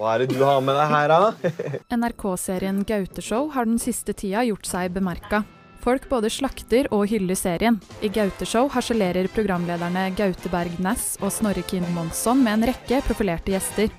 Hva er det du har med deg her, da? NRK-serien Gauteshow har den siste tida gjort seg bemerka. Folk både slakter og hyller serien. I Gauteshow harselerer programlederne Gaute Berg Næss og Snorre Kinn Monsson med en rekke profilerte gjester.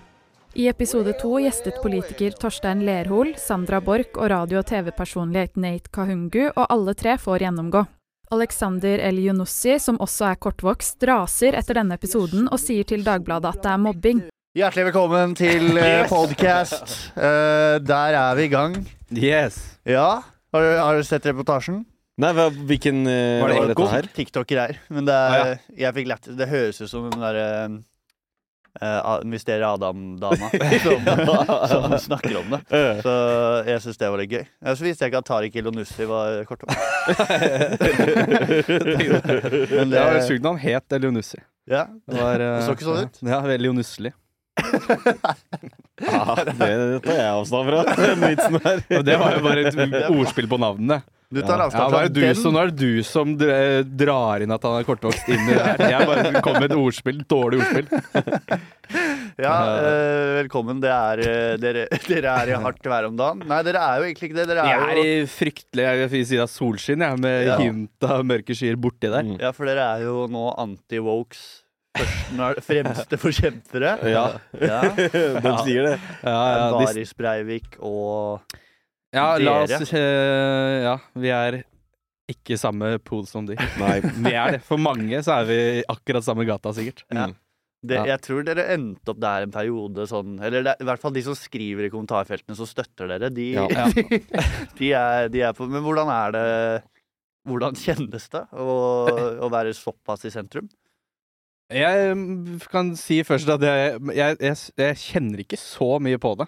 I episode to gjestet politiker Torstein Lerhol, Sandra Borch og radio- og TV-personlighet Nate Kahungu, og alle tre får gjennomgå. Alexander El Yunussi, som også er kortvokst, raser etter denne episoden og sier til Dagbladet at det er mobbing. Hjertelig velkommen til yes. podcast. Uh, der er vi i gang. Yes. Ja, har du, har du sett reportasjen? Nei, hva, hvilken uh, Var det var dette her? TikTok-greier. Men det, er, Ah, jeg fikk lett, det høres ut som den derre uh, Mysteriet Adam-dama som, som snakker om det. Øh. Så jeg syns det var litt gøy. Og Så visste jeg ikke at Tariq Ilonussi var kortvokst. Men Ja, det, Sjukt navn het Elionussi. ja, Det, var, eh, Det så ikke sånn ut. Ja, veldig unusselig. Ja, det, tar jeg avstand fra, den vitsen her. Og det var jo bare et ordspill på navnene. du tar avstand fra du den. som, nå er det du som drar inn at han er kortvokst inn i det her. Jeg bare kom med et ordspill. Dårlig ordspill. Ja, øh, velkommen. Det er, eh, dere, dere er i hardt vær om dagen. Nei, dere er jo egentlig ikke det. Dere Jeg er er jo i fryktelig jeg vil si det er solskinn, jeg, med Ja. hint av mørke skyer borti der. Mm. Ja, for dere er jo nå anti-wokes fremste forkjempere. Ja, Ja. de sier det. Ja, ja, de, Baris Breivik og ja, la oss eh, Ja, vi er ikke samme pool som de. Nei. Vi er det. For mange så er vi akkurat samme gata, sikkert. Ja. Mm. det, Ja. Jeg tror dere endte opp der en periode sånn Eller det, i hvert fall de som skriver i kommentarfeltene som støtter dere, de, Ja. Ja. de, er, de er på Men hvordan er det Hvordan kjennes det å, å være såpass i sentrum? Jeg mm, kan si først at jeg, jeg, jeg, jeg kjenner ikke så mye på det.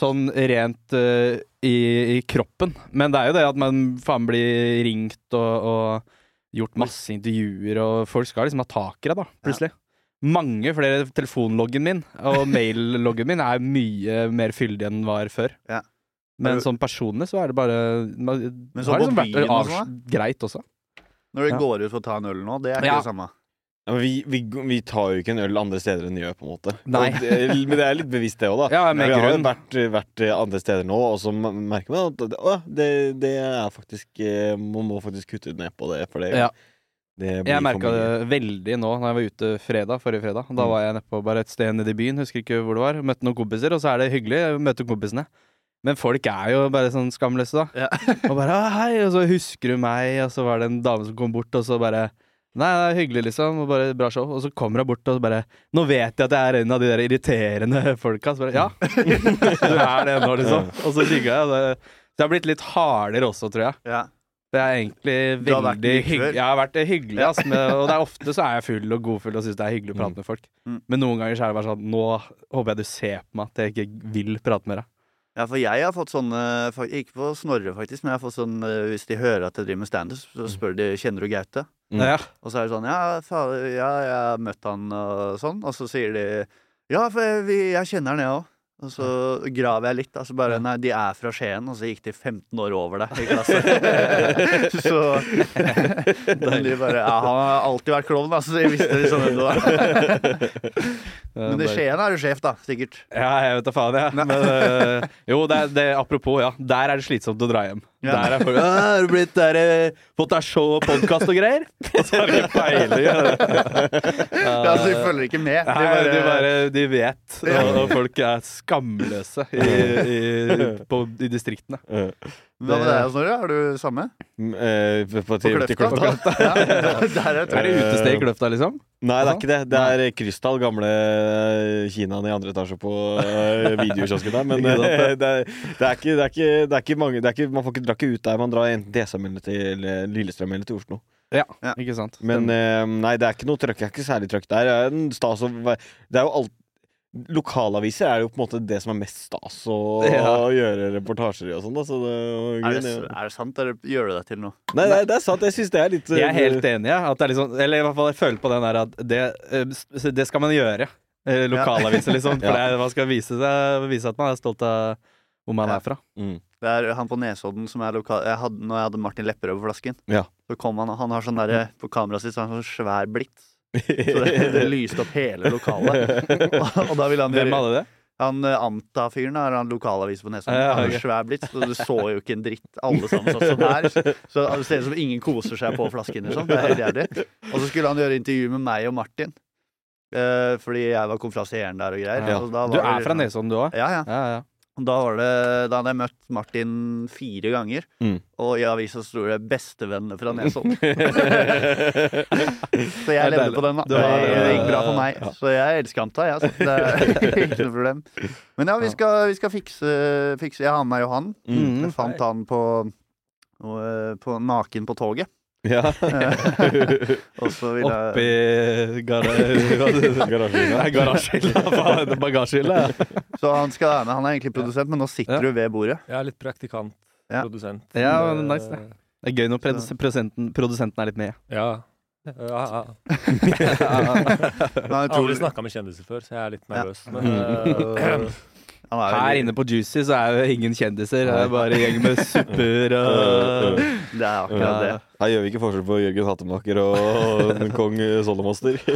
Sånn rent uh, i, i kroppen. Men det er jo det at man faen blir ringt og, og gjort masse intervjuer, og folk skal liksom ha tak i deg, da, plutselig. Mange flere Telefonloggen min og mailloggen min er mye mer fyldig enn den var før. Ja. Men sånn personlig så er det bare Man, Men så har på liksom vært sånn, greit også. Når du Ja. går ut for å ta en øl nå, det er ikke Ja. det samme. Ja, vi, vi, vi tar jo ikke en øl andre steder enn vi gjør, på en måte. Det, men det er litt bevisst, det òg, da. Ja, vi har vært, vært andre steder nå, og så merker man at det, å, det, det er faktisk eh, Man må faktisk kutte ned på det, for det, Ja. det blir Jeg merka det veldig nå når jeg var ute fredag, forrige fredag. Da Mm. var jeg nedpå bare et sted nede i byen, husker ikke hvor det var. Møtte noen kompiser, og så er det hyggelig å møte kompisene. Men folk er jo bare sånn skamløse, da. Ja. og bare 'hei', og så husker du meg, og så var det en dame som kom bort, og så bare Nei, det er hyggelig, liksom. Bare bra show. Og så kommer hun bort og bare 'Nå vet jeg at jeg er en av de der irriterende folka.' Så bare 'Ja, du er det nå', liksom. Og så kikka jeg, det, så jeg har blitt litt hardere også, tror jeg. Ja. Det er egentlig veldig hyggelig. Jeg har vært hyggelig, ass, med, og det er ofte så er jeg full og godfull og syns det er hyggelig å prate Mm. med folk. Mm. Men noen ganger så er det bare sånn Nå håper jeg du ser på meg at jeg ikke vil prate med deg. Ja, for jeg har fått sånne Ikke på Snorre, faktisk, men jeg har fått sånn eh, Hvis de hører at jeg driver med standup, så spør de kjenner du Gaute. Mm. Ja. Og så er det sånn Ja, fader, ja jeg har møtt han og sånn. Og så sier de Ja, for jeg, jeg kjenner han, jeg òg. Og så graver jeg litt. Altså bare Nei, de er fra Skien, og så gikk de 15 år over deg i klasse. så de bare Ja, han har alltid vært klovn, altså. Så visste liksom hvem det var. Men i Skien er du sjef, da. Sikkert. Ja, jeg vet da faen, jeg. Men øh, jo, det, det, apropos, ja. Der er det slitsomt å dra hjem. Ja. Der er folk Har du blitt der, øh, fått deg show og podkast og greier? Og så har vi peiling. Ja, så de følger ikke med. De bare, de, bare, de vet, og, og folk er skamløse i, i, på, i distriktene. Eh, Hva med deg, Snorre? Har du samme? På, eh, på, På Kløfta? På Kløfta? Kløfta? Ja, der er Er det utested i Kløfta, liksom? Nei, det er ikke det. Det er Krystall, gamle eh, kinaen i andre etasje på uh, videokiosken der. Men eh, det, er, det, er ikke, det, er ikke, det er ikke mange det er ikke, Man får ikke dra ikke ut der. Man drar enten til SM eller til eh, Lillestrøm eller til Oslo. Ja, Ja. ikke sant. Men uh, nei, det er ikke noe trøkk. Det er ikke særlig trøkk der. Det er, en stas å, det er jo alt Lokalaviser er jo på en måte det som er mest stas å, Ja. å gjøre reportasjer i og sånt, da, Så det, og, Er det, er det sant, eller gjør du det til noe? Nei, er, det er sant. Jeg syns det er litt Jeg er helt enig, ja, at det er sånn, eller i hvert fall jeg føler på den der at det, eh, det skal man gjøre. Eh, Lokalaviser, liksom. For det er, man skal vise, seg, vise at man er stolt av hvor man Ja. er fra. mm. Det er han på Nesodden som er lokal... Jeg hadde, når jeg hadde Martin Lepperød på flasken, Ja. så kom han Han har sånn derre På kameraet sitt så har han sånn svær blits. Så det, det lyste opp hele lokalet. Og, da ville han Hvem hadde det? Han eh, Anta-fyren er han lokalavis på Nesodden. Ja, Han ok. er svær blitt, så du så jo ikke en dritt. Alle sammen satt sånn her. Så det ser ut som ingen koser seg på flasken. Liksom. Det er helt jævlig. Og så skulle han gjøre intervju med meg og Martin. Eh, fordi jeg var konferansieren der og greier. Ja. Og Du er fra Nesodden, du òg? Ja, ja. Ja, ja. Da, var det, da hadde jeg møtt Martin fire ganger, Mm. og i avisa sto det 'Bestevennene fra Nesodden'. Så jeg levde på den, da. Det gikk bra for meg. Ja. Så jeg elsker Anta, jeg. Altså. Det er ikke noe problem. Men ja, vi skal, vi skal fikse, fikse Jeg har med meg Johan. Mm. Jeg fant han på, og, på naken på toget. Ja. Og så vil jeg Oppi gara- Garasjehylla. Garasjehylla. Bagasjehylla. Så han skal være med. Han er egentlig produsent, men nå sitter Ja. du ved bordet. Jeg er litt praktikant. Ja. Produsent. Ja, men nice, det. Det er gøy når produs- produsenten, produsenten er litt med. Ja. ja, ja. Men jeg har Aldri snakka med kjendiser før, så jeg er litt nervøs. Men eh, han er Her veldig- inne på Juicy så er jo ingen kjendiser. Det er bare gjeng med supper og Det er akkurat det. Her gjør vi ikke forskjell på Jørgen Hattemaker og kong Sollomoster.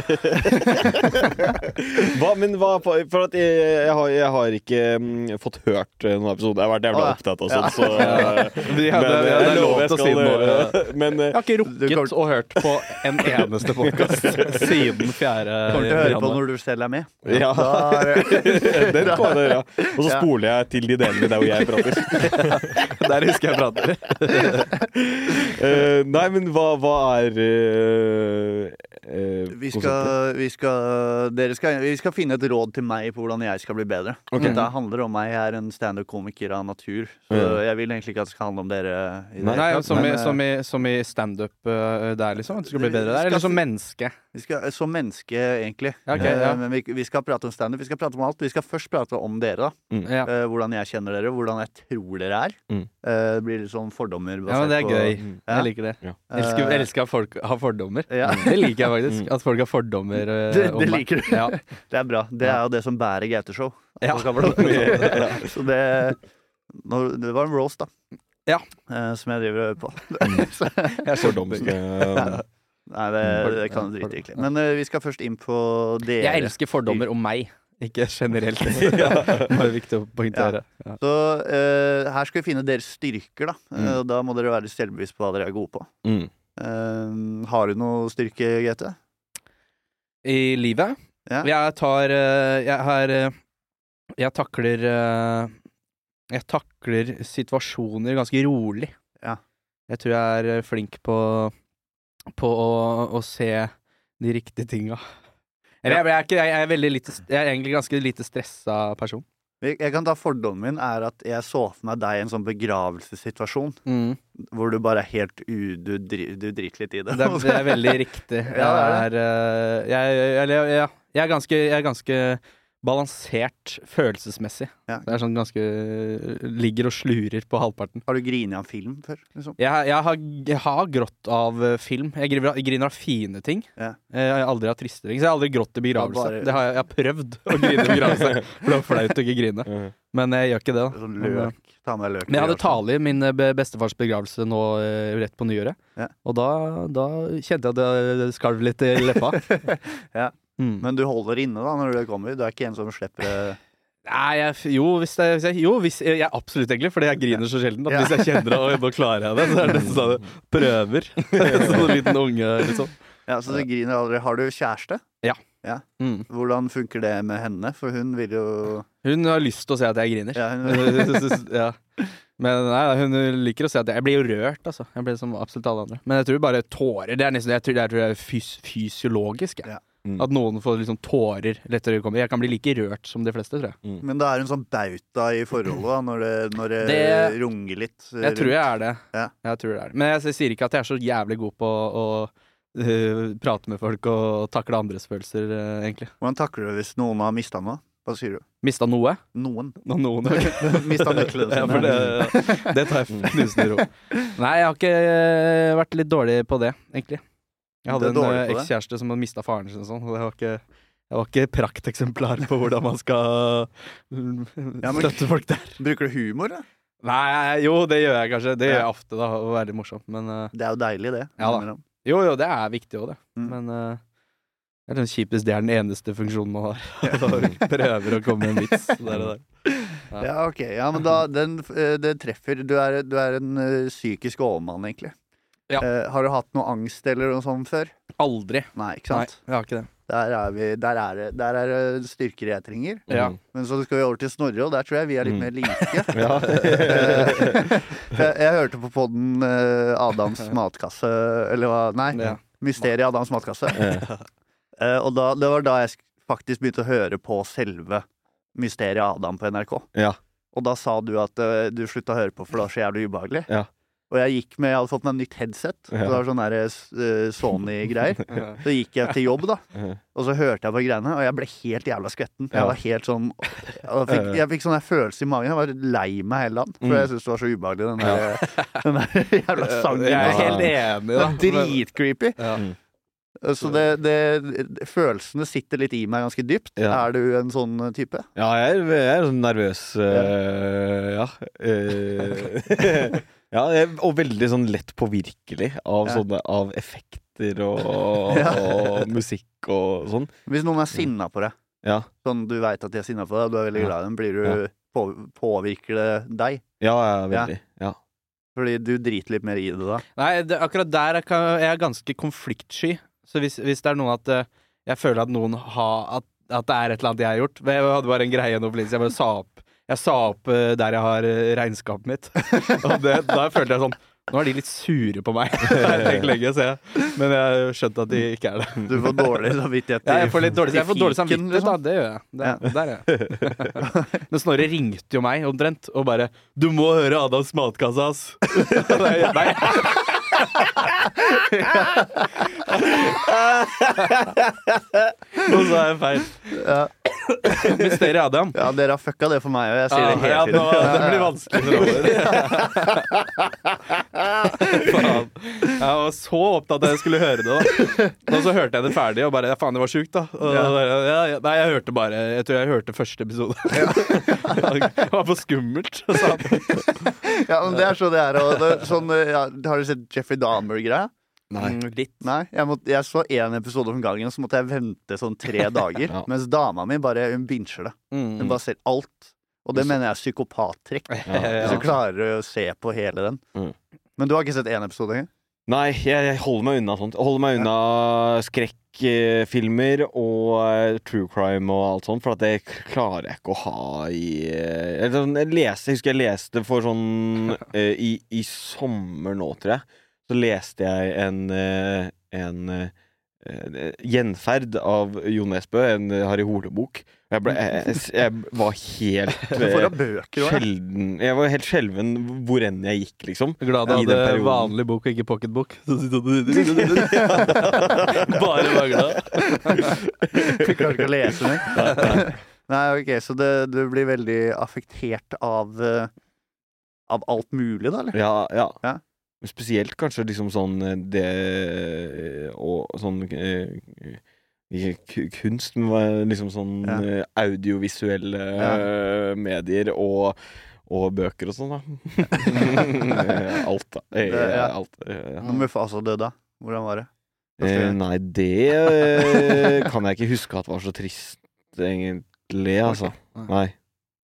hva, men hva For at jeg, jeg, har, jeg har ikke mm, fått hørt eh, noen episoder. Jeg har vært jævla opptatt og sånn, så Men, eh, hadde jeg lov til å si noe. eh, Men eh, Jeg har ikke rukket å hørt på en eneste podkast siden fjerde Kommer til å høre på når du selv er med. ja. Den kommer jeg til å gjøre. Og så spoler jeg til de delene der hvor jeg prater. Der husker jeg prater. Nei, men hva, hva er eh, eh, Vi skal, vi, skal, dere skal, vi skal finne et råd til meg på hvordan jeg skal bli bedre. Okay. Dette handler om meg. Jeg er en standup-komiker av natur. Så mm. jeg vil egentlig ikke at det skal handle om dere. I det Nei, Nei, som i, men, eh, som i, som i standup uh, der, liksom? At du skal bli bedre der? Eller som menneske? vi skal, som menneske, egentlig. Okay, Eh, ja. Men vi, vi skal prate om standup. Vi skal prate om alt. Vi skal først prate om dere. da Ja. Eh, Hvordan jeg kjenner dere, hvordan jeg tror dere er. Mm. Eh, Det blir litt sånn fordommer. ja, men det er på- gøy. Mm. Ja. Jeg liker det. Ja. Elsker, Eh, elsker at folk har fordommer. Ja. Det liker jeg faktisk. Mm. At folk har fordommer uh, Det- det meg. liker du. Ja. Det er bra. Det er jo det som bærer Gaute-show. Ja. Så det, det var en roast, da. Ja. Uh, som jeg driver og øver på. Jeg er fordomsk. eh, Nei, det, det kan du drite i, egentlig. Men uh, vi skal først inn på dere. Jeg elsker fordommer om meg, ikke generelt. Det er viktig å poengtere. Ja. Så uh, her skal vi finne deres styrker, da. Eh, Mm. da må dere være selvbevisst på hva dere er gode på. mm. Eh, har du noe styrke, GT? I livet? Ja. Jeg tar eh, Jeg har eh, Jeg takler Jeg takler situasjoner ganske rolig. Ja. Jeg tror jeg er flink på På å, å se de riktige tinga. Eller jeg, jeg, er ikke, jeg, er lite, jeg er egentlig ganske lite stressa person. Jeg kan ta Fordommen min er at jeg så for meg deg i en sånn begravelsessituasjon. Hvor du bare er helt u... Du, du driter litt i det. Det, er, det er veldig riktig. Jeg er, jeg, jeg, eller, ja, jeg, er ganske, jeg er ganske balansert følelsesmessig. Ja. Det er sånn ganske Ligger og slurer på halvparten. Har du grinet av film før? Liksom? Jeg, jeg, har, jeg har grått av eh, film. Jeg griner, jeg griner av fine ting. Ja. Eh, Jeg har aldri hatt triste ting. Så jeg har aldri grått i begravelse. Bare- Det har jeg, jeg har prøvd å grine i begravelse, for det var flaut å ikke grine. Men jeg gjør ikke det. da Sånn eh, løk. Ta med løk. Men jeg hadde tale i min eh, bestefars begravelse nå eh, rett på nyåret. Ja. Og da, da kjente jeg at det skalv litt i leppa. Ja. Mm. Men du holder inne da når du kommer? Du er ikke en som slipper det Nei, jeg, jo, hvis jeg, hvis jeg, jo, hvis jeg, jeg absolutt egentlig, fordi jeg griner så sjelden. At Ja. Hvis jeg kjenner det, og nå klarer jeg det, så er det nesten sånn prøver. sånn liten unge, liksom. Ja, Så du griner aldri. Har du kjæreste? Mm. Hvordan funker det med henne? For hun vil jo Hun har lyst til å se at jeg griner. Ja, hun, ja. Men nei, hun liker å se at jeg, jeg blir jo rørt, altså. Jeg blir som absolutt alle andre. Men jeg tror bare tårer Det er nesten Jeg tror det er, tror er fys fysiologisk. Ja. Mm. At noen får liksom tårer lettere kommer. Jeg kan bli like rørt som de fleste, tror jeg. men da er hun sånn bauta i forholdet, da, når det, når det, Det- runger litt. Jeg tror jeg er det. Ja. Jeg tror det er det. Men jeg sier ikke at jeg er så jævlig god på å øh, prate med folk og takle andres følelser, uh, egentlig. Hvordan takler du hvis noen har mista noe? Hva sier du? Mista noe? Noen. No, Noen. Mista nøklene Ja, for det, det tar jeg knusende ro. Nei, jeg har ikke øh, vært litt dårlig på det, egentlig. Jeg hadde en ekskjæreste som hadde mista faren sin og sånn, og det var ikke jeg var ikke prakteksemplar på hvordan man skal øh, Ja, men- støtte folk der. Bruker du humor, da? Nei, jo, det gjør jeg kanskje. Det gjør jeg ofte, da, å være litt morsom. Men uh, Det er jo deilig, det. Ja da. Jo, jo, det er viktig òg, det. Mm. Men uh, Det er sånn kjipest det er den eneste funksjonen man har. Og prøver å komme med en vits. der og der. Ja. Ja, ok. Ja, men da, den, eh, det treffer. Du er, du er en eh, psykisk overmann, egentlig. Ja. Uh, har du hatt noe angst eller noe sånt før? Aldri. Nei, ikke Nei, sant? jeg har ikke det. Der er, vi, der, er det, der er det styrker jeg trenger. Ja. Mm. Men så skal vi over til Snorre, og der tror jeg vi er litt Mm. mer like. Ja. Jeg, jeg hørte på podden eh, Adams matkasse, eller hva Nei, Ja. Mysteriet Adams matkasse. Eh, Eh, og da, det var da jeg faktisk begynte å høre på selve Mysteriet Adam på NRK. Ja. Og da sa du at uh, du slutta å høre på, for det var så jævlig ubehagelig. Ja. Og jeg gikk med, jeg hadde fått meg nytt headset. Så det var sånn eh, Sony-greier. Så gikk jeg til jobb, da. Eh. Og så hørte jeg på greiene, og jeg ble helt jævla skvetten. Ja. Jeg var helt sånn Jeg fikk, jeg fikk sånn følelse i magen. Jeg var lei meg hele dagen. For Mm. jeg syntes det var så ubehagelig, den der, den der jævla sangen. Jeg er sånn. helt enig, da. Dritcreepy. Ja. Så det, det, følelsene sitter litt i meg ganske dypt. Ja. Er du en sånn type? Ja, jeg er, jeg er sånn nervøs uh, Ja. eh, ja, og veldig sånn lett påvirkelig av Ja. sånne Av effekter og, Ja. og musikk og sånn. Hvis noen er sinna på deg, Ja. sånn du veit at de er sinna på deg, og du er veldig glad i dem, blir du Ja. på, påvirker det deg? Ja, ja, veldig. Ja. Fordi du driter litt mer i det da? Nei, det, akkurat der er jeg er ganske konfliktsky. Så hvis, hvis det er noen at eh, jeg føler at noen har at, at det er et eller annet jeg har gjort Jeg hadde bare en greie nå. Jeg bare sa opp Jeg sa opp eh, der jeg har eh, regnskapet mitt. Og det, da følte jeg sånn Nå er de litt sure på meg. Jeg lenge, jeg, men jeg har skjønt at de ikke er det. Du får dårlig samvittighet Ja, jeg får litt dårlig, jeg får dårlig samvittighet, da. liksom. Det gjør jeg. Det, Der er jeg. Men Snorre ringte jo meg omtrent og bare 'Du må høre Adams matkasse, ass'. Nei. Nå sa jeg feil. Ja. Mysteriet Adam. Ja, dere har fucka det for meg, òg. jeg sier Ja, det hele ja, tiden. nå, det blir vanskelig framover. faen. Jeg var så opptatt av at jeg skulle høre det, da. Og så hørte jeg det ferdig, og bare ja, faen, det var sjukt, da. Og, Ja. ja, ja, nei, jeg hørte bare Jeg tror jeg hørte første episode. det var for skummelt. Ja, men det er så det er. Og det, sånn, ja, har du sett Jeffrey Dahmer-greia? Nei. Mm, litt. Nei, jeg, må, jeg så én episode om gangen, så måtte jeg vente sånn tre dager. Ja. Mens dama mi bare hun binger det. Hun Mm. bare ser alt. Og det mener jeg er psykopattrekk. Ja. Hvis du klarer å se på hele den. Mm. Men du har ikke sett én episode engang? Nei, jeg, jeg holder meg unna sånt. Jeg holder meg unna skrekkfilmer og eh, true crime og alt sånt, for at det klarer jeg ikke å ha i eh, eller sånn, jeg, leste, jeg husker jeg leste for sånn eh, i, I sommer nå, tror jeg, så leste jeg en, eh, en eh, eh, gjenferd av Jo Nesbø, en Harry Hole-bok. Jeg, jeg, jeg, var helt bøker sjelden Jeg var helt skjelven hvor enn jeg gikk, liksom. Glad du hadde vanlig bok og ikke pocketbok. Bare mangla. Du klarte ikke å lese den. Nei, ok, Så det, du blir veldig affektert av Av alt mulig, da, eller? Ja, ja. Ja. Spesielt kanskje liksom sånn eh, det Og sånn eh, kunst, liksom sånn Ja. eh, audiovisuelle ja. medier og, og bøker og sånn, da. Eh, alt, da. Eh, Det- ja. alt, eh, ja. Når Mufasa døde, hvordan var det? Eh, nei, det eh, kan jeg ikke huske at var så trist, egentlig, altså. Nei.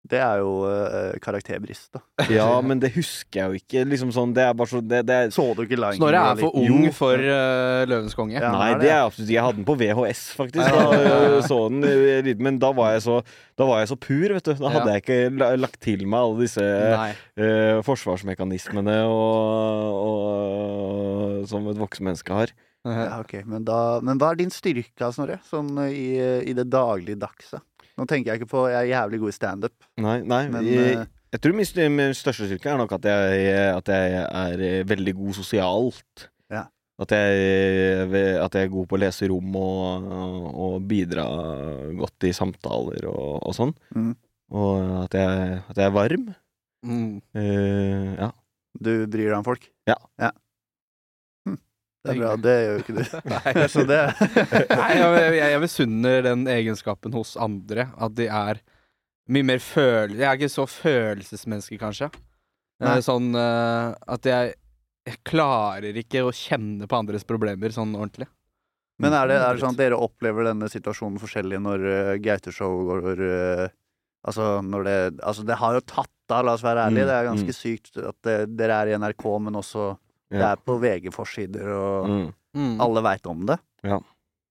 Det er jo uh, karakterbrist, da. Ja, men det husker jeg jo ikke. Liksom sånn, det er bare så det, det er, Så du ikke Lion King? Snorre er for ung Jo. for uh, Løvens konge. Ja, Nei, er det er absolutt Jeg hadde den på VHS, faktisk. Da, jeg så den eh, Men da var jeg så Da var jeg så pur, vet du. Da hadde Ja. jeg ikke lagt til meg alle disse eh, forsvarsmekanismene og, og, som et voksen menneske har. Ja, ok, men, da, men hva er din styrke, Snorre? Sånn eh, i, i det dagligdagse? Nå tenker jeg ikke på Jeg er jævlig god i standup, Nei, nei men jeg, eh, jeg tror min, min største styrke er nok at jeg, at jeg er eh, veldig god sosialt. Ja. At jeg, at jeg er god på å lese rom og, og bidra godt i samtaler og, og sånn. Mm. Og at jeg, at jeg er varm. Mm. Uh, ja. du bryr deg om folk? Ja. Hm, det er bra. Det gjør jo ikke du. Nei, Så det Nei, jeg, jeg, misunner den egenskapen hos andre. At de er mye mer føl... Jeg er ikke så følelsesmenneske, kanskje. Eh, Nei. Sånn uh, at jeg, jeg klarer ikke å kjenne på andres problemer sånn ordentlig. Men er det, er det sånn at dere opplever denne situasjonen forskjellig når uh, Gaute-show går uh, Altså, når det Altså, det har jo tatt av, la oss være ærlige. Mm, Det er ganske mm. sykt at det, dere er i NRK, men også det er på VG-forsider, og Mm. Mm. alle veit om det. Ja.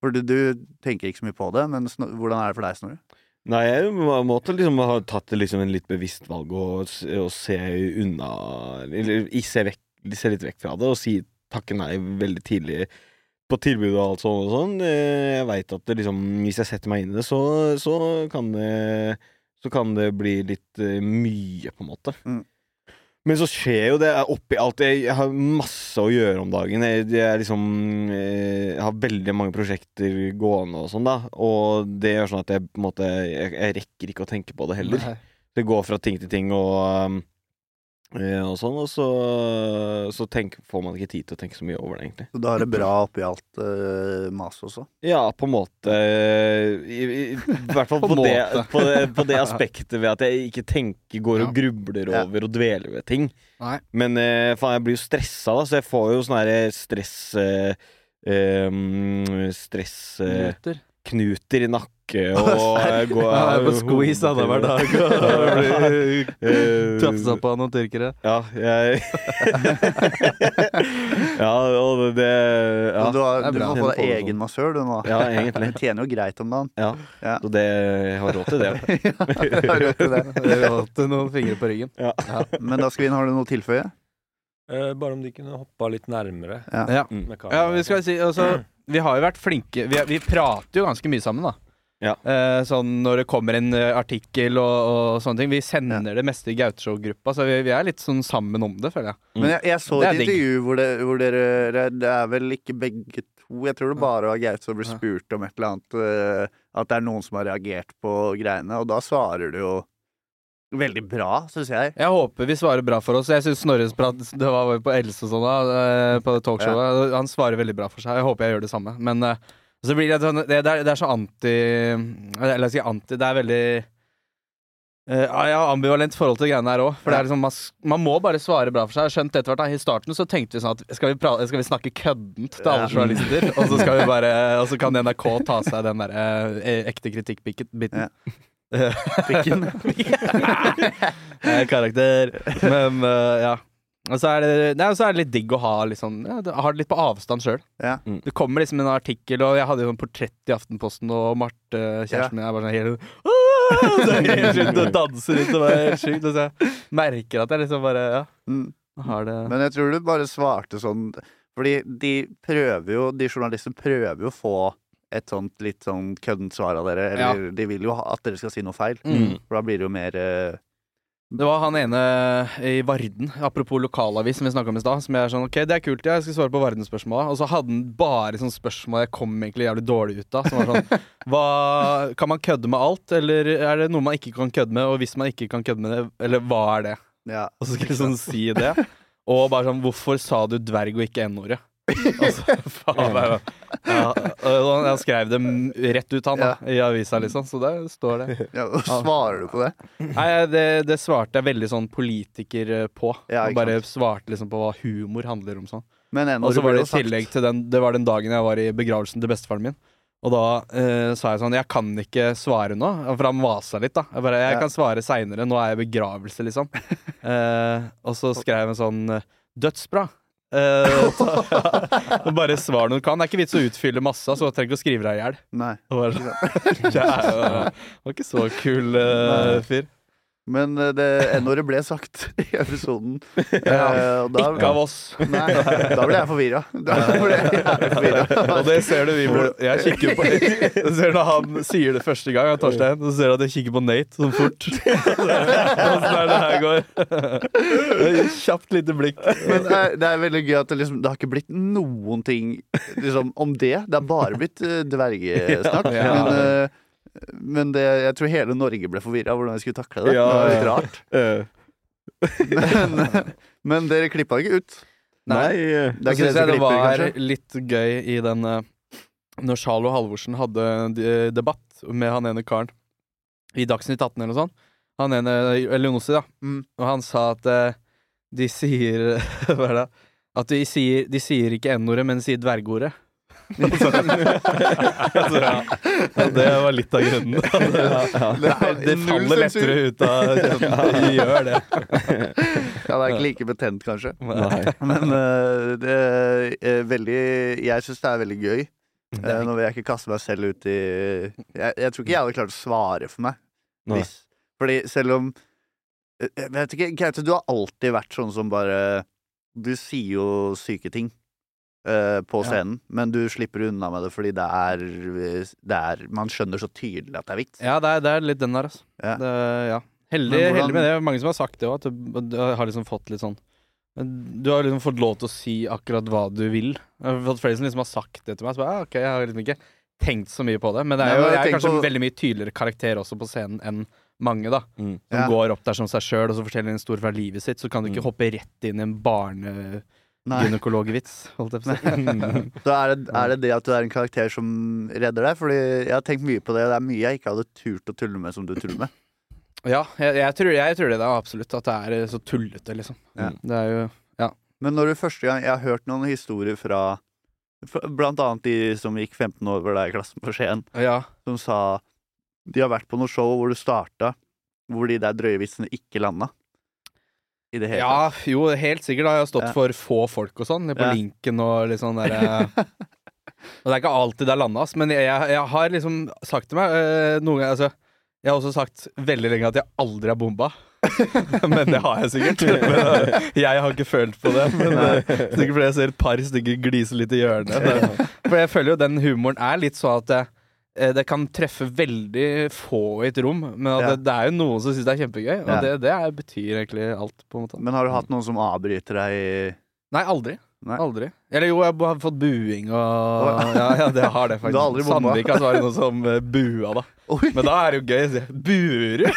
For du, du tenker ikke så mye på det, men sn hvordan er det for deg, Snorre? Nei, jeg må- måtte liksom ha tatt liksom en litt bevisst valg og, og se unna Eller se, vekk, se litt vekk fra det og si takke nei veldig tidlig på tilbud og alt sånn og sånn. Eh, Jeg veit at det liksom Hvis jeg setter meg inn i det, så, så kan det Så kan det bli litt eh, mye, på en måte. Mm. Men så skjer jo det oppi alt. Jeg, har masse å gjøre om dagen. Jeg, jeg, er liksom, eh, jeg har veldig mange prosjekter gående og sånn, da. Og det gjør sånn at jeg på en måte Jeg, jeg rekker ikke å tenke på det heller. Nei. Det går fra ting til ting og, um, eh, og sånn, og så, så tenk, får man ikke tid til å tenke så mye over det, egentlig. Så da er det bra oppi alt uh, maset også? Ja, på en måte I, i, i hvert fall På på, det, på, det, på det aspektet ved at jeg ikke tenker, går og grubler grubler Ja. over og dveler ved ting. Nei. Men uh, faen, jeg blir jo stressa, da, så jeg får jo sånne her stress Stress eh, knuter. knuter i nakke og jeg går Han er på squeeze annenhver dag og Eh, tafsa på noen tyrkere. Ja, jeg Ja, og det Ja, du har, det du har deg egen massør, du nå? ja egentlig. Du tjener jo greit om dagen. Ja. Ja. Så det jeg har råd til det. Jeg har råd til det. Det råd til noen fingre på ryggen. Ja Men da, Skvin, har du noe å tilføye? Eh, bare om de kunne hoppa litt nærmere Ja. Ja. Mm. Ja, vi skal si altså, Vi har jo vært flinke Vi, vi prater jo ganske mye sammen, da. Ja. Eh, sånn når det kommer en eh, artikkel og, og sånne ting. Vi sender det meste i Gauteshow-gruppa, så vi, vi er litt sånn sammen om det, føler jeg. Mm. Men jeg, jeg så et er intervju hvor, det, hvor dere Det er vel ikke begge to. Jeg tror det bare var Gaute som ble spurt om et eller annet eh, At det er noen som har reagert på greiene, og da svarer du jo veldig bra, syns jeg. Jeg håper vi svarer bra for oss. Jeg syns Snorres prat Det var på Else og sånn, da, eh, på talkshowet. Han svarer veldig bra for seg. Jeg håper jeg gjør det samme. Men eh, så blir det, sånn- det, det, er, det er så anti Eller jeg sier anti Det er veldig jeg ja, Jeg har ambivalent forhold til greiene her òg. For det er liksom, man, man må bare svare bra for seg. Skjønt etter hvert da, I starten så tenkte vi sånn at skal vi, pra skal vi snakke køddent til alle Ja. journalister? Og så skal vi bare Og så kan NRK ta seg den derre uh, ekte kritikkbiten. Ja. Pikken. Karakter. Men uh, ja. Og så er, det, nei, og så er det litt digg å ha sånn ja, det- Ha det litt på avstand sjøl. Ja. Mm. Det kommer liksom en artikkel, og jeg hadde jo en portrett i Aftenposten, og Marte, kjæresten min, er bare sånn helt «Åh!» Så jeg helt og danser ut, og er helt sjukt. Og så jeg merker at jeg liksom bare Ja, Mm. har det Men jeg tror du bare svarte sånn Fordi de prøver jo De journalistene prøver jo å få et sånt litt sånn køddent svar av dere. Eller de vil jo ha- at dere skal si noe feil. Mm. For da blir det jo mer eh, Det var han ene i Varden, apropos lokalavis, som vi snakka om i stad, som jeg er sånn OK, det er kult, jeg skal svare på Varden-spørsmåla. Og så hadde han bare sånne spørsmål jeg kom egentlig jævlig dårlig ut av. Som var sånn hva, Kan man kødde med alt, eller er det noe man ikke kan kødde med? Og hvis man ikke kan kødde med det, eller hva er det? Ja. Og så skulle jeg sånn si det. Og bare sånn Hvorfor sa du dverg og ikke n-ordet? Altså, faen, det er jo- ja, og jeg skrev det rett ut, han, da, i avisa, liksom. Så der står det. ja. Og svarer du på det? Nei, det, det svarte jeg veldig sånn politiker eh, på. Ja, og bare svarte liksom på hva humor handler om sånn. Men Og så var det i tillegg til den Det var den dagen jeg var i begravelsen til bestefaren min. Og da eh, sa jeg sånn Jeg kan ikke svare nå. For han masa litt, da. Jeg bare Jeg kan svare seinere. Nå er jeg i begravelse, liksom. Eh, og så skrev jeg en sånn Dødsbra. Eh, så, ja, bare svar når du kan. Det er ikke vits å utfylle masse, så du trenger ikke å skrive deg i hjel. Det var ikke så kul uh, fyr. Men eh, det n-ordet ble sagt i episoden. Ja. Eh, da, Ikke av oss. Nei, da ble jeg forvirra. Jeg. Og det ser du vi ble, Jeg kikker på Du ser når han sier det første gang, Torstein, så ser du at jeg kikker på Nate sånn fort. Åssen er det her går? Kjapt lite blikk. Men det er, det er veldig gøy at det, liksom, det har ikke blitt noen ting liksom, om det. Det har bare blitt uh, dvergesnakk. Ja. Men, eh, men det, jeg tror hele Norge ble forvirra hvordan vi skulle takle det. Ja, det var litt rart. Eh, Men, men dere klippa ikke ut. nei Nei Det syns det som jeg det var kanskje? litt gøy i den eh, Når Charlo Halvorsen hadde de- debatt med han ene karen i Dagsnytt 18 eller noe sånt. Han ene, eller Jonossi, da. Mm. Og han sa at eh, de sier Hva er det? At de sier, de sier ikke n-ordet, men sier dvergordet. Altså, ja. Ja, det var litt av grunnen. Det, det faller lettere ut av kjeften. Det gjør det. Ja, det er ikke like betent, kanskje. Nei. Men uh, det er veldig Jeg syns det er veldig gøy. Uh, nå vil jeg ikke kaste meg selv ut i Jeg, jeg tror ikke jeg hadde klart å svare for meg. Hvis, fordi selv om eh, Jeg vet ikke, Gaute, du har alltid vært sånn som bare Du sier jo syke ting eh, på Ja. scenen, men du slipper unna med det fordi det er, det er Man skjønner så tydelig at det er vits. Ja, det er, det er litt den der, altså. Ja. Det, ja. Heldig, hvordan- heldig med det. Mange som har sagt det òg, at du, du har liksom fått litt sånn Du har liksom fått lov til å si akkurat hva du vil. Jeg har fått flere som liksom har sagt det til meg. Så bare, ah, ok, Jeg har liksom ikke tenkt så mye på det. Men det er jo, jeg jeg er kanskje på- en veldig mye tydeligere karakter også på scenen enn mange, da. Mm. Som Ja. går opp der som seg sjøl og så forteller en stor fra livet sitt. Så kan du ikke Mm. hoppe rett inn i en Nei. Barnegynekologvits, holdt jeg på å si. Så er det, er det det at du er en karakter som redder deg? Fordi jeg har tenkt mye på det, og det er mye jeg ikke hadde turt å tulle med som du tuller med. ja, jeg, jeg, tror, jeg tror det da absolutt. At det er eh, så tullete, liksom. Ja. Det er jo Men når du første gang Jeg har hørt noen historier fra fra- Blant annet de som gikk 15 år over deg i klassen på Skien, Ja. som sa de har vært på noe show hvor du starta, hvor de der drøye vitsene ikke landa. I det hele Ja, jo, helt sikkert. Da. Jeg har stått Ja. for få folk og sånn, på Ja. linken og litt sånn derre Og det er ikke alltid det har landa, men jeg, jeg, jeg har liksom sagt til meg øh, noen ganger altså, Jeg har også sagt veldig lenge at jeg aldri har bomba. men det har jeg sikkert. Men, eh, jeg har ikke følt på det. Men eh, Sikkert fordi jeg ser et par stykker glise litt i hjørnet. For jeg føler jo den humoren er litt sånn at det, eh, kan treffe veldig få i et rom, men Ja. det, det er jo noen som syns det er kjempegøy. Og Ja. det, det er, betyr egentlig alt, på en måte. Men har du hatt noen som avbryter deg i Nei, aldri. Nei. Aldri. Eller jo, jeg har fått buing og Ja, ja det har det faktisk. Du har aldri bomba? Sandvika så var det noen som eh, bua, da. Oi! Men da er det jo gøy å si 'Buer du?'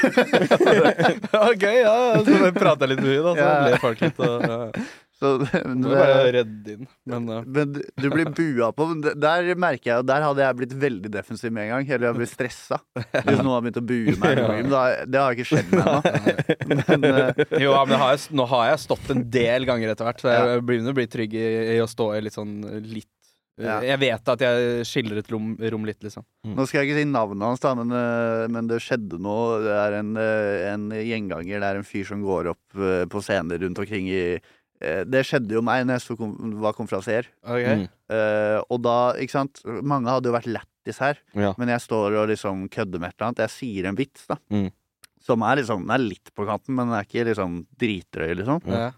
ja, gøy, ja. Så prata jeg litt henne, da, så ble folk litt og Så, Må bare redde inn. Men uh. Men du- du blir bua på. men Der merker jeg Der hadde jeg blitt veldig defensiv med en gang. Eller jeg blitt stressa. Hvis noen hadde begynt å bue meg. Ja. det har ikke skjedd meg ennå. Men eh, jo, men har jeg, nå har jeg stått en del ganger etter hvert, så jeg Ja. begynner å bli trygg i, i å stå i litt sånn litt Ja. Jeg vet at jeg skiller et rom, rom litt, liksom. Nå skal jeg ikke si navnet hans, da, men, eh, men det skjedde noe. Det er en, en gjenganger. Det er en fyr som går opp på scener rundt omkring i Det skjedde jo meg når jeg var konferansier. Mm. Uh, og da, ikke sant Mange hadde jo vært lættis her, Ja. men jeg står og liksom kødder med et eller annet. Jeg sier en vits, da. Mm. Som er liksom Den er litt på kanten, men den er ikke liksom dritdrøy, liksom. Ja.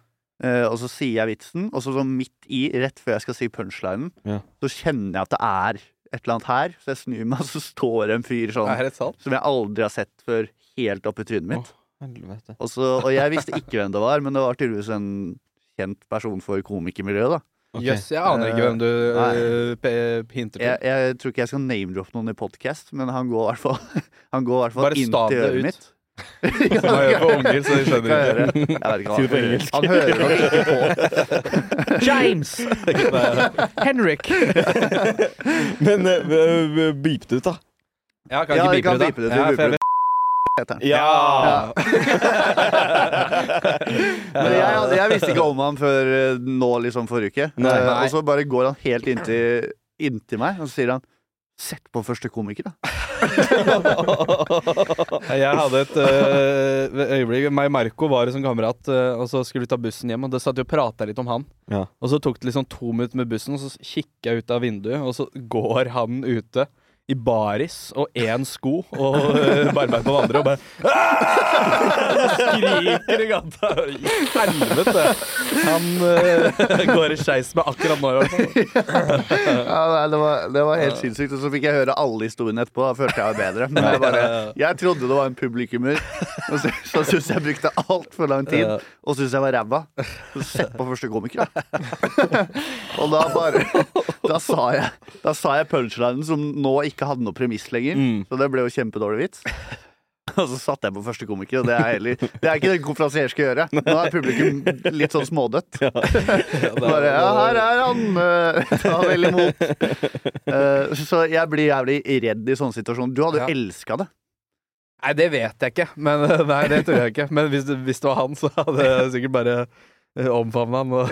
Uh, og så sier jeg vitsen, og så så midt i, rett før jeg skal si punchlinen, Ja. så kjenner jeg at det er et eller annet her. Så jeg snur meg, og så står en fyr sånn Er det sant? som jeg aldri har sett før, helt oppi trynet mitt. Oh, Og, så, og jeg visste ikke hvem det var, men det var tydeligvis en kjent person for komikermiljøet, da. Jøss, okay. yes, jeg aner ikke hvem du eh, hinter til. Jeg, jeg tror ikke jeg skal name-droppe noen i podkast, men han går i hvert fall, han går i hvert fall inn til øret ut. mitt. Som man gjør på unger, så de skjønner ikke. Jeg vet ikke på hva han hører nok ikke på. James! Henrik! Men uh, beep det ut, da. Ja, kan Ja, ikke kan beepe beepe det. Ut, da. Ja, for beeper jeg det. Heter han. Ja! Men jeg, jeg visste ikke om han før eh, nå, liksom forrige uke. Nei. Eh, Nei. og så bare går han helt inntil, inntil meg, og så sier han Sett på første komiker, da. Jeg hadde et øh, øyeblikk Meg og Marco var som kamerat, øh, og så skulle vi ta bussen hjem. Og da satt vi og prata litt om han. Ja. Og så tok det liksom to minutter med bussen, og så kikker jeg ut av vinduet, og så går han ute. I baris og én sko og øh, barbeint på den andre og bare «Ah!» Skriker i gata. Helvete! Han uh, går i skeis med akkurat nå, i hvert fall. Ja, nei, det, var, det var helt sinnssykt. Og så fikk jeg høre alle historiene etterpå. Da følte jeg meg bedre. Men jeg, bare, jeg trodde det var en publikummer, og så, så syntes jeg brukte altfor lang tid. Og syntes jeg var ræva. Sett på første komiker, da. Og da bare Da sa jeg, da sa jeg punchlinen som nå ikke hadde noe premiss lenger. Mm. Så det ble jo kjempedårlig vits. Og så satte jeg på første komiker, og det er, heller, det er ikke det konferansier skal gjøre. Nå er publikum litt sånn smådødt. Bare, ja, her er han! eh, Ta vel imot. Uh, Så jeg blir jævlig redd i sånne situasjoner. Du hadde jo Ja. elska det. Nei, det vet jeg ikke. Men, nei, det tror jeg ikke. Men hvis hvis det var han, så hadde jeg sikkert bare øh, omfavna han. Og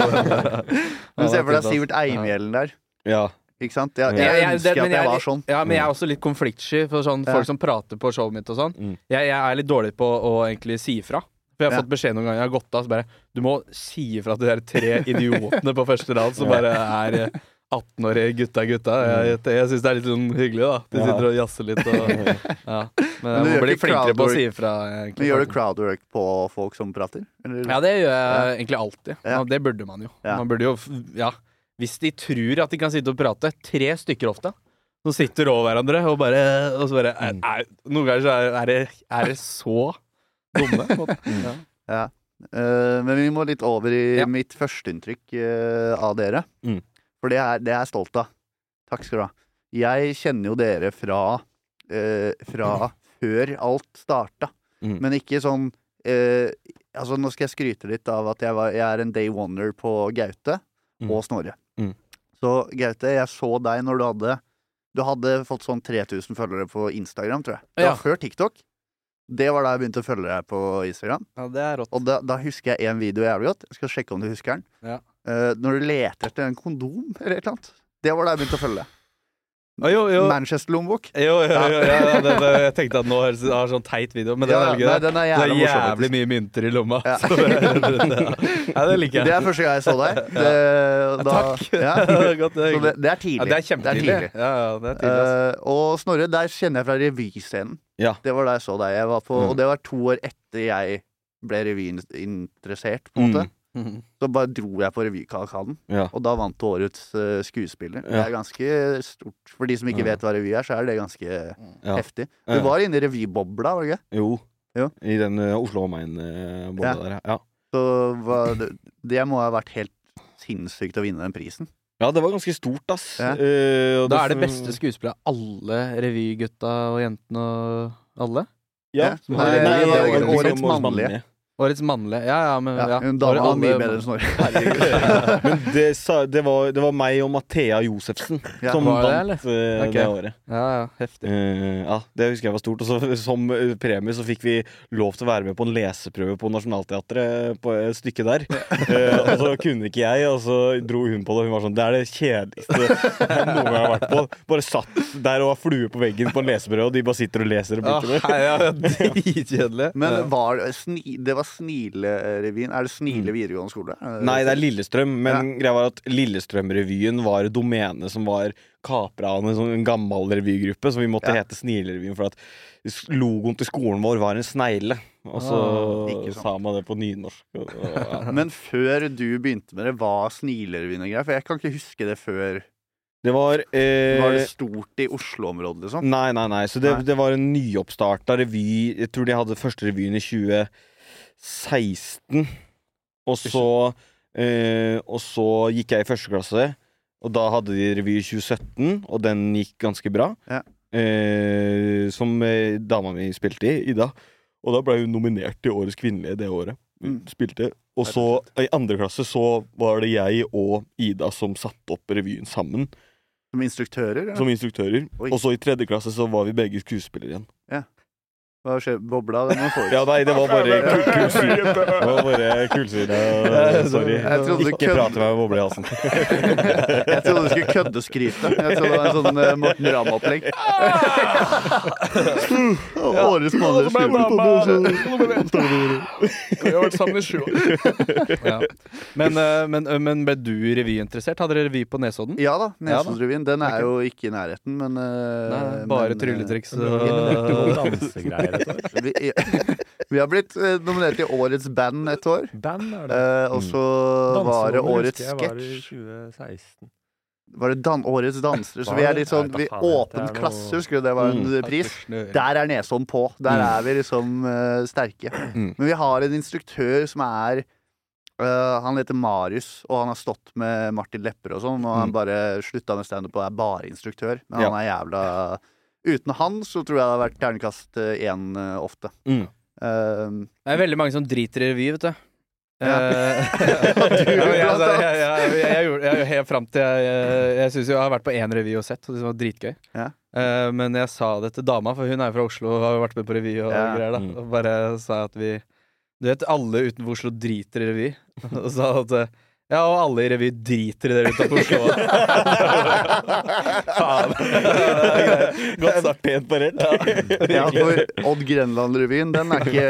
meg. Men se for deg Sivert Eimhjellen der. Ja. Ikke sant? Jeg, jeg, Jeg- ønsker det- men at jeg jeg- var sånn. Ja, men jeg er også litt konfliktsky for sånn Ja. folk som prater på showet mitt og sånn. Mm. Jeg, jeg er litt dårlig på å egentlig si ifra. For jeg har Ja. fått beskjed noen ganger jeg har gått av, så bare Du må si ifra til de der tre idiotene på første rad som bare er eh, 18-årige gutta gutta. Jeg, jeg syns det er litt sånn hyggelig, da. De sitter og jazzer litt og Ja. Men Men jeg må bli flinkere på å si ifra. Men gjør du crowdwork på folk som prater? Eller? Ja, det gjør jeg egentlig alltid. Ja. Det burde man jo. Ja. Man burde jo Ja. Hvis de tror at de kan sitte og prate, tre stykker ofte, som sitter over hverandre og bare, og bare er, Mm. er, Noen ganger så er, det, er det så dumme. på en måte. Ja. Uh, men vi må litt over i Ja. mitt førsteinntrykk uh, av dere. Mm. For det er, det er jeg stolt av. Takk skal du ha. Jeg kjenner jo dere fra, uh, fra før alt starta. Mm. Men ikke sånn Altså, nå skal jeg skryte litt av at jeg, var, jeg er en day wonder på Gaute Mm. og Snorre. Mm. Så Gaute, jeg så deg når du hadde Du hadde fått sånn 3000 følgere på Instagram, tror jeg. Det Ja. var før TikTok. Det var da jeg begynte å følge deg på Instagram. ja, det er rått. Og da, da husker jeg en video jævlig godt. Jeg skal sjekke om du husker den. Ja. Uh, når du leter etter en kondom eller et eller annet. Det var da jeg begynte å følge deg. Jo. Manchester-lommebok. Jo, jo, jo, ja, det, det, jeg tenkte at nå høres det sånn teit video, men den Ja, nei, det. den er Det jævlig er jævlig mye mynter i lomma. Ja. Så det, ja, det liker jeg. Det er første gang jeg så deg. Det, da, Takk. Ja. Det er det er det, er tidlig. Ja, det er kjempetidlig. Ja, ja, det er tidlig, altså. uh, og Snorre, der kjenner jeg fra revyscenen. Ja. Det var da jeg så deg. Jeg var på, Mm. Og det var to år etter jeg ble revyinteressert, på en måte. Mm. Mhm. Så bare dro jeg på revykavalkaden, Ja. og da vant du årets uh, skuespiller. Det er ganske stort. For de som ikke Ja. vet hva revy er, så er det ganske Ja. heftig. Ja. Du var inne i revybobla, var du ikke? Jo. Jo. I den uh, Oslo omegn-bobla Ja. der, ja. Så hva, det, det må ha vært helt sinnssykt å vinne den prisen. Ja, det var ganske stort, ass. Ja. Uh, og Da er det beste skuespillet alle revygutta og jentene og alle? Ja. Ja. Nei, Nei, nei, det var det var årets liksom mannlige. Årets mannlige. Ja, ja, men Ja, ja. Hun dama var mye bedre enn Snorre. Men det, sa, det, var, det var meg og Mathea Josefsen Ja. som vant det, uh, okay. Det året. Ja, ja, heftig. uh, ja, Det husker jeg var stort. Og så som eh, premie så fikk vi lov til å være med på en leseprøve på Nationaltheatret på et stykke der. uh, og så kunne ikke jeg, og så dro hun på det. og Hun var sånn Det er det kjedeligste jeg noen gang har vært på. Bare satt der og var flue på veggen på en leseprøve, og de bare sitter og leser og Å, blir hei, ja, dritkjedelig. Men var det, sni, det var Snilerevyen? Er det Snile Mm. videregående skole? Nei, det er Lillestrøm, men greia var at Lillestrøm-revyen var domenet som var kapra av en sånn gammel revygruppe, så vi måtte Ja. hete Snilerevyen for at logoen til skolen vår var en snegle. Og så Ah, sa man det på nynorsk. Og, og, ja. Men før du begynte med det, var Snilerevyen og greier? For jeg kan ikke huske det før. Det var eh, Var det stort i Oslo-området, liksom? Nei, nei, nei. Så det, Nei. det var en nyoppstarta revy. Jeg tror de hadde første revyen i 2016. Og så eh, Og så gikk jeg i første klasse, og da hadde de revy i 2017, og den gikk ganske bra. Ja. Eh, som eh, dama mi spilte i, Ida. Og da ble hun nominert til Årets kvinnelige det året. Hun Mm. spilte. Og så, i andre klasse, så var det jeg og Ida som satte opp revyen sammen. Som instruktører? Ja. Som instruktører. Og så i tredje klasse så var vi begge skuespillere igjen. Hva skjer? Bobla? Den må få ut. Ja, nei, det var bare kul- Det var bare kulsyre. Sorry. Jeg trodde du Ikke kødde. prate med meg med boble i halsen. Jeg trodde du skulle køddeskryte. Jeg trodde det var en sånn eh, Morten Ramm-opplegg. Årets Vi har vært sammen i sju år. ja. men, eh, men, eh, men ble du revyinteressert? Hadde dere revy på Nesodden? Ja da. Nesoddsrevyen. Den er jo ikke i nærheten, men eh, Nei, bare men, eh, trylletriks og dansegreier. Vi, vi har blitt eh, nominert til Årets band et år. Band er det. eh, og så var det Årets sketsj. Var det dan Årets dansere? Så vi er litt sånn Vi Åpen klasse, husker du det var en Mm. pris? Der er Nesodden på. Der Mm. er vi liksom uh, sterke. Mm. Men vi har en instruktør som er Uh, Han heter Marius, og han har stått med Martin Lepper og sånn, og han Mm. bare slutta med standup og er bare instruktør. Men Ja. han er jævla Uten han så tror jeg det hadde vært terningkast én uh, ofte. Mm. Uh, Det er veldig mange som driter i revy, vet du. Ja. Eh, Du, ja, jeg, gjorde- helt fram til Jeg, jeg, jeg synes jo jeg har vært på én revy og sett, og det var dritgøy. Ja. Uh, men jeg sa det til dama, for hun er jo fra Oslo og har jo vært med på revy og Ja. greier. da Mm. Og bare sa at vi Du vet, alle utenfor Oslo driter i revy. og sa at eh, Ja, og alle i revy driter i det rundt på Oslo. Faen. Godt sagt. Pent parert. Ja, for Odd Grenland-revyen, den er ikke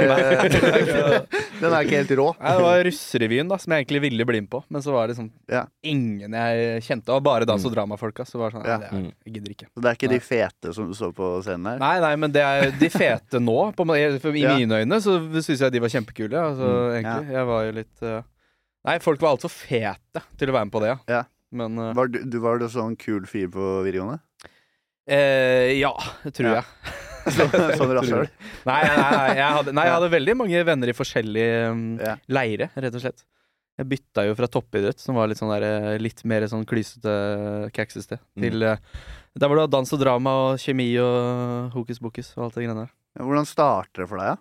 Den er ikke helt rå. Nei, det var Russerevyen, da, som jeg egentlig ville bli med på. Men så var det sånn Ja. ingen jeg kjente. Og bare dans- og dramafolka. Så var det sånn, Ja. det er, jeg gidder ikke. Så Det er ikke de fete som du så på scenen her. Nei, nei, men det er de fete nå. På. I Ja. mine øyne så syns jeg de var kjempekule. Altså, Mm, egentlig. Jeg var jo litt uh... Nei, folk var altfor fete til å være med på det, ja. Men uh, Var du, du var du sånn kul fyr på videoene? eh, Ja, tror Ja. jeg. Sånn, sånn rasshøl? Nei, nei, nei, jeg hadde, nei, jeg hadde veldig mange venner i forskjellige um, Ja. leire, rett og slett. Jeg bytta jo fra toppidrett, som var litt sånn der, eh, litt mer sånn klysete kaksested, Mm. til eh, der var det dans og drama og kjemi og hokus pokus og alt det greiene der. Ja, Hvordan starter det for deg? Ja?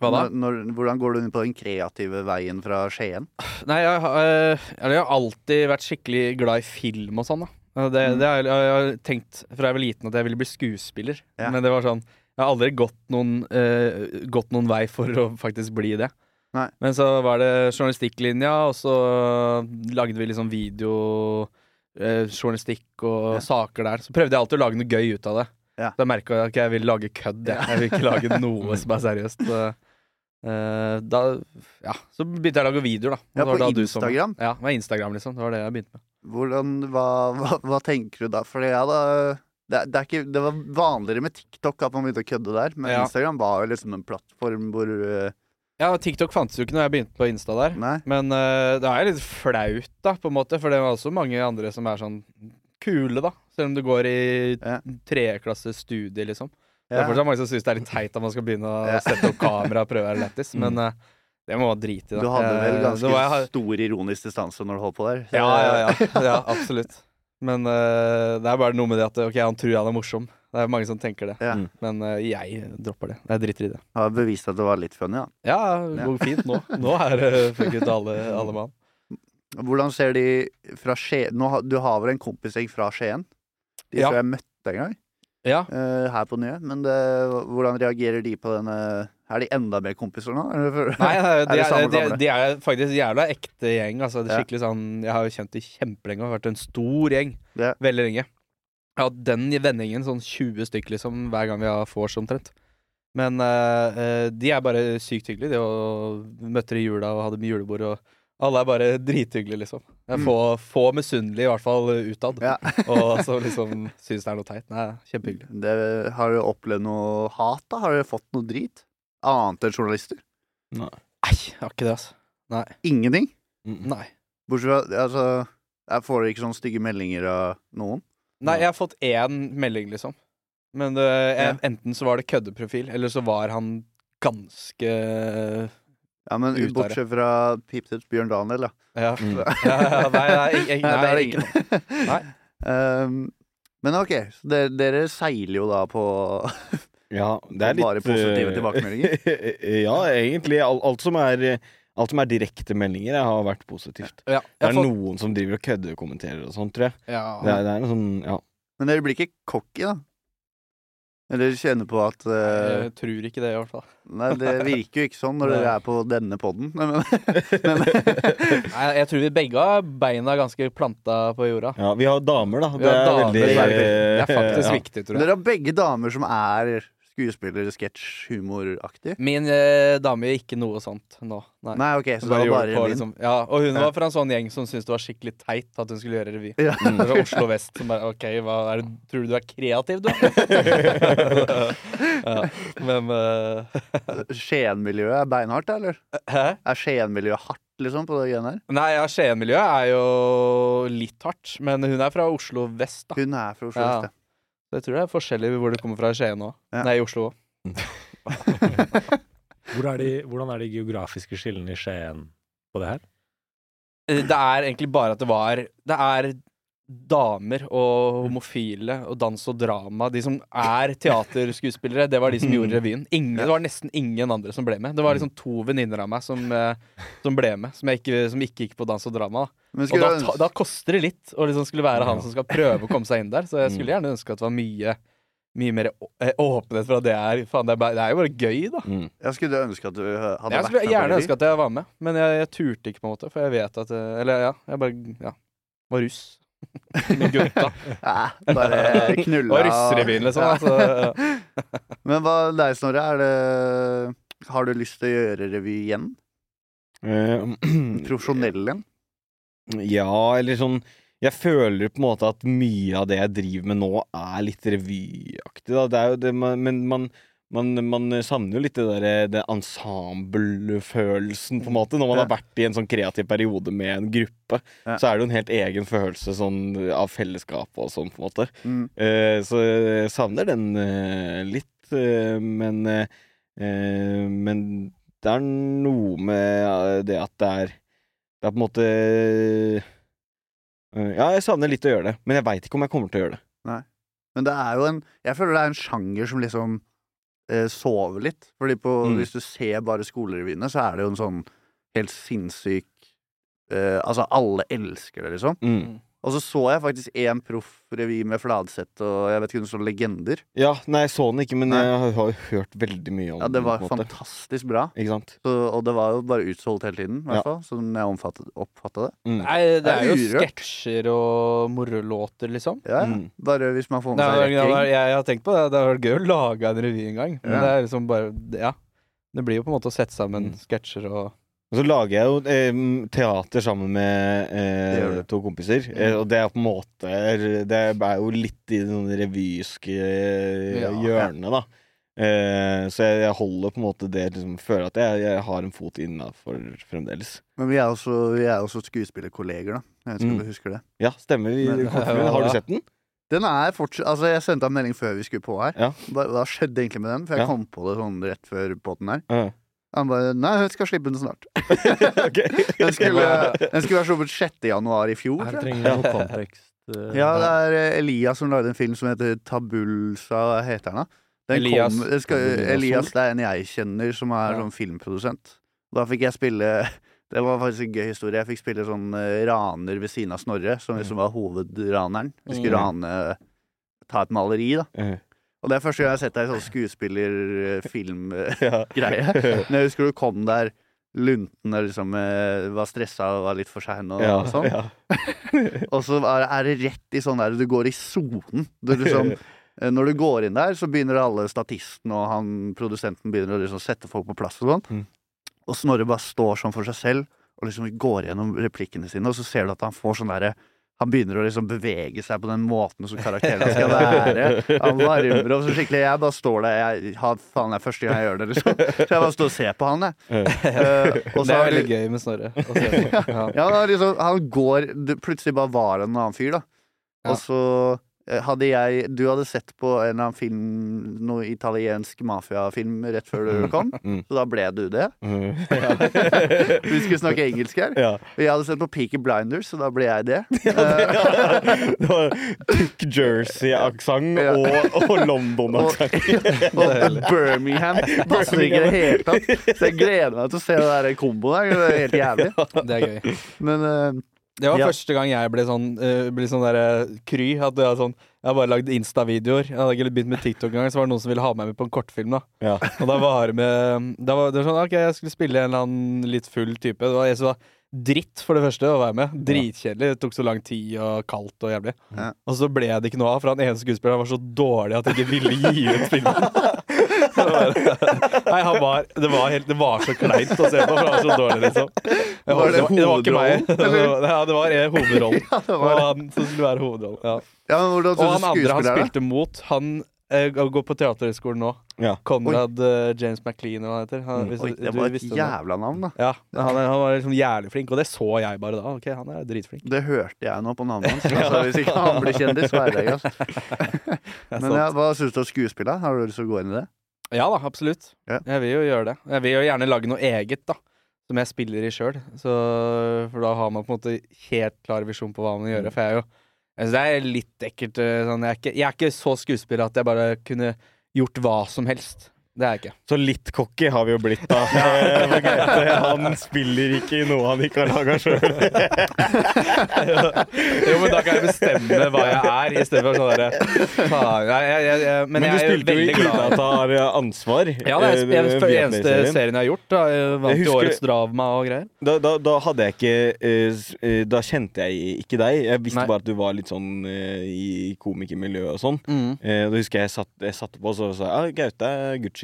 Hva da? Når, når, hvordan går du inn på den kreative veien fra Skien? Nei, jeg, har, eh, jeg har alltid vært skikkelig glad i film og sånn, da. Det, Mm. det jeg jeg har tenkt fra jeg var liten at jeg ville bli skuespiller. Ja. Men det var sånn Jeg har aldri gått noen, uh, gått noen vei for å faktisk bli det. Nei. Men så var det journalistikklinja, og så lagde vi liksom video, eh, journalistikk og Ja. saker der. Så prøvde jeg alltid å lage noe gøy ut av det. Ja. Da merka jeg at jeg ville lage kødd. Jeg, jeg vil ikke lage noe som er seriøst. Så, eh, da Ja, så begynte jeg å lage videoer, da. Ja, på da du som- Instagram? Ja, det var Instagram, liksom. Det var det jeg begynte med. Hvordan, hva, hva, hva tenker du da? For jeg hadde det, det, ikke, det var vanligere med TikTok at man begynte å kødde der, men Ja. Instagram var jo liksom en plattform hvor uh, Ja, TikTok fantes jo ikke når jeg begynte på Insta der. Nei. Men uh, det er litt flaut, da, på en måte. For det var også mange andre som er sånn kule, da. Selv om du går i Ja. tredjeklasse studie, liksom. Det er fortsatt mange som syns det er litt teit at man skal begynne å Ja. sette opp kamera og prøve å være lættis, men uh, det må man drite i, da. Du hadde vel Eh, ganske det var- jeg- stor ironisk distanse når du holdt på der. Ja, ja, ja. ja absolutt. Men uh, det er bare noe med det at ok, han tror han er morsom. Det er mange som tenker det. Ja. Mm. Men uh, jeg dropper det. Jeg driter i det. Har bevist at det var litt funny, ja. Ja, det går fint nå. Nå er det fuck ut alle, alle mann. Hvordan ser de fra Skien Du har vel en kompisgjeng fra Skien? De Ja. tror jeg møtte en gang Ja. uh, her på Nye. Men det, hvordan reagerer de på denne Er de enda mer kompiser nå? Eller? Nei, de, er, de, gamle? de er faktisk jævla ekte gjeng. Altså. Det er skikkelig sånn Jeg har jo kjent de kjempelenge og vært en stor gjeng. Ja. Veldig lenge. Jeg har hatt den vendingen, sånn 20 stykker liksom, hver gang vi har vors omtrent. Men eh, de er bare sykt hyggelige. De og møtte i jula og hadde med julebord. Og alle er bare drithyggelige, liksom. Mm. får få misunnelige, i hvert fall utad. Ja. og så liksom syns det er noe teit. Nei, kjempehyggelig. Det, har du opplevd noe hat, da? Har du fått noe drit? Annet enn journalister? Nei, Nei, jeg har ikke det, altså. Nei. Ingenting? Mm. Nei. Bortsett fra altså, Jeg får ikke sånne stygge meldinger av noen? Nei, jeg har fått én melding, liksom. Men det, jeg, enten så var det køddeprofil, eller så var han ganske Ja, men Utare. bortsett fra pipetips Bjørn Daniel, da. Ja. Mm. ja, ja nei, nei, jeg, Nei, nei, det er det ingen- ikke. Nei. Um, men ok, så dere, dere seiler jo da på Ja, det er litt Bare positive eh, tilbakemeldinger? ja, egentlig. Alt, alt, som er, alt som er direkte meldinger, har vært positivt. Ja, Det er får... noen som driver og kødder og sånt, tror jeg. ja. Det er, det er en sånn, ja. Men dere blir ikke cocky, da? Eller kjenner på at uh, Jeg tror ikke det, i hvert fall. Nei, det virker jo ikke sånn når dere er på denne poden. Men, men, Nei, jeg tror vi begge har beina ganske planta på jorda. ja. Vi har damer, da. Vi Det har er damer, veldig det er, det er faktisk ja. viktig, tror jeg. dere har begge damer som er skuespillere, sketsj, humoraktig. Min eh, dame gjør ikke noe sånt nå. Nei. Nei, ok, så det var bare på, liksom, ja, og hun var fra en sånn gjeng som syntes det var skikkelig teit at hun skulle gjøre revy. Ja. Mm. Fra Oslo vest. Som bare OK, hva er det, tror du du er kreativ, du? ja, men uh, Skien-miljøet er beinhardt, eller? Hæ? Er Skien-miljøet hardt, liksom, på det greiene her? Nei, ja, Skien-miljøet er jo litt hardt, men hun er fra Oslo vest, da. Hun er fra Oslo Ja. vest. Så jeg tror det er forskjellig hvor du kommer fra i Skien òg. Ja. Nei, i Oslo òg. Hvor er hvordan er de geografiske skillene i Skien på det her? Eh, Det er egentlig bare at det var Det er damer og homofile og dans og drama. De som er teaterskuespillere, det var de som gjorde revyen. Ingen, det var nesten ingen andre som ble med. Det var liksom to venninner av meg som, eh, som ble med, som, jeg ikke, som ikke gikk på dans og drama. Da. Og da, ta, da koster det litt å liksom skulle være han som skal prøve å komme seg inn der. Så jeg skulle gjerne ønske at det var mye mye mer eh, åpenhet for at det er Faen, det er, bare, det er jo bare gøy, da. Mm. Jeg skulle ønske at du hadde Jeg vært skulle med på gjerne ønske at jeg var med, men jeg, jeg turte ikke, på en måte. For jeg vet at eh, Eller ja, jeg bare ja, var russ. Med gutta. Ja, bare knulla var russrevyen, liksom. Ja. Altså. Men hva deg, Snorre? Er det Har du lyst til å gjøre revy igjen? Eh, Profesjonell igjen? Ja, eller sånn Jeg føler på en måte at mye av det jeg driver med nå, er litt revyaktig. Da. Det er jo det man, men man, man, man savner jo litt det der, det ensemblefølelsen, på en måte. Når man Ja. har vært i en sånn kreativ periode med en gruppe, Ja. så er det jo en helt egen følelse sånn, av fellesskap og sånn, på en måte. Mm. Uh, så jeg savner den uh, litt, uh, men Men det er noe med det at det er Det er på en måte Ja, jeg savner litt å gjøre det, men jeg veit ikke om jeg kommer til å gjøre det. Men det er jo en Jeg føler det er en sjanger som liksom eh, sover litt. Fordi på, Mm. hvis du ser bare skolerevyene, så er det jo en sånn helt sinnssyk eh, Altså, alle elsker det, liksom. Mm. Og så så jeg faktisk én proffrevy med Fladseth og jeg vet ikke, noen sånne legender. Ja, nei, jeg så den ikke, men Nei. jeg har hørt veldig mye om Ja, det var den, måte. fantastisk bra. Ikke sant? Så, og det var jo bare utsolgt hele tiden, i Ja. hvert fall. Sånn jeg oppfatta det. Mm. Nei, det Det er er jo urørt. sketsjer og morolåter, liksom. Ja. Mm. Bare hvis man får Det med seg rekking. jeg, jeg har tenkt på det. Det hadde vært gøy å lage en revy en gang. Men Ja. det er liksom bare Ja. Det blir jo på en måte å sette sammen Mm. sketsjer og Og så lager jeg jo eh, teater sammen med eh, det det. to kompiser. Eh, og det er på en måte Det er jo litt i det revyske eh, Ja. hjørnet, da. Eh, så jeg, jeg holder på en måte det liksom Føler at jeg, jeg har en fot innafor fremdeles. Men vi er også, vi er også skuespillerkolleger, da. Jeg vet ikke om Mm. du husker det. Ja, stemmer. Vi, Men- Har du sett den? Den er fortsatt Altså, jeg sendte en melding før vi skulle på her. Ja. Hva, hva skjedde egentlig med den? For jeg Ja. kom på det sånn rett før båten her. Ja. Han bare Nei, jeg skal slippe den snart. Den skulle, den skulle være sluppet 6. januar i fjor. Her trenger vi noe kontekst. eh, Ja, det er eh, Elias som lagde en film som heter Tabulsa, heter den da. Den Elias. Kom, det skal, Elias det er en jeg kjenner som er Ja. sånn filmprodusent. Da fikk jeg spille Det var faktisk en gøy historie. Jeg fikk spille sånn eh, raner ved siden av Snorre, som liksom var hovedraneren. Vi skulle Mm. rane Ta et maleri, da. Eh, Og det er første gang jeg har sett deg i sånn skuespiller-film-greie. Ja. Men jeg husker du kom der lunten og liksom eh, var stressa og var litt for sein og, Ja, og sånn. ja. Og så er, det rett i sånn der du går i sonen. Liksom eh, Når du går inn der, så begynner alle statisten og han produsenten begynner å liksom sette folk på plass og sånn. Mm. Og Snorre bare står sånn for seg selv og liksom går gjennom replikkene sine, og så ser du at han får sånn derre han begynner å liksom bevege seg på den måten som karakterene skal være. Han varmer opp så skikkelig. Jeg bare står der. Jeg har, faen, det er første gang jeg gjør det, liksom. Så jeg bare står og ser på han, jeg. Uh, og så Det er veldig du- gøy med Snorre. Ja. ja, liksom, han går Plutselig bare var han en annen fyr, da. Og så hadde jeg Du hadde sett på en eller annen film, noe italiensk mafiafilm, rett før du kom. Mm. Så da ble du det. Mm. Vi skulle snakke engelsk her. Ja. Og jeg hadde sett på Peaky Blinders, så da ble jeg det. Ja, det var Tuck Jersey-aksent Ja. og, og London-aksent. Og Birmingham passer ikke i det hele tatt. Så jeg gleder meg til å se den der komboen der. Det er helt jævlig. Det er gøy. Men eh, Det var Ja. første gang jeg ble sånn, uh, ble sånn der, eh, kry. At jeg, sånn, jeg bare lagd Insta-videoer. Jeg hadde ikke begynt med TikTok engang. Så var det noen som ville ha meg med på en kortfilm. da Ja. Og da var det med da var det var sånn, Ok, jeg skulle spille en eller annen litt full type. Det var jeg som var dritt, for det første, å være med. Dritkjedelig. Det tok så lang tid og kaldt og jævlig. Ja. Og så ble det ikke noe av, for han ene skuespilleren var så dårlig at jeg ikke ville gi ut filmen. Nei, han var, det, var helt, det var så kleint å se på, for han var så dårlig, liksom. Jeg Var det det, var, det var ikke meg. Ja, det var eh, hovedrollen. ja, det var han som skulle være hovedrollen. Ja. Ja, men hvordan Og han andre han spilte mot, han eh, går på Teaterhøgskolen nå. Ja. Conrad uh, James McLean, eller hva han heter. Han, Mm. hvis, Oi, det var et jævla navn, da. Ja, han, han var liksom jævlig flink, og det så jeg bare da. Ok, han er dritflink. Det hørte jeg nå på navnet hans. Altså, hvis ikke han blir kjendis, så er det altså. Men ja, hva syns du om skuespillet? Har du lyst til å gå inn i det? Ja da, absolutt. Ja. Jeg vil jo gjøre det. Jeg vil jo gjerne lage noe eget, da. Som jeg spiller i sjøl. For da har man på en måte helt klar visjon på hva man vil gjør. For jeg er jo altså det er litt ekkelt. eh, Sånn, jeg, er ikke, jeg er ikke så skuespiller at jeg bare kunne gjort hva som helst. Det er jeg ikke. Så litt cocky har vi jo blitt, da. Eh, han spiller ikke i noe han ikke har laga sjøl. Jo, men da kan jeg bestemme hva jeg er, i stedet for sånn derre Men, Men du spilte jo i Ida tar ansvar. Ja, det er eh, den eneste serien jeg har gjort. Da. Jeg vant Jeg jo årets drama og greier. Da, da, da hadde jeg ikke eh, eh, Da kjente jeg ikke deg. Jeg visste Nei. bare at du var litt sånn eh, i komikermiljøet og sånn. Mm. Eh, da husker jeg jeg satt, jeg satte på, og så sa jeg ah, Gaute,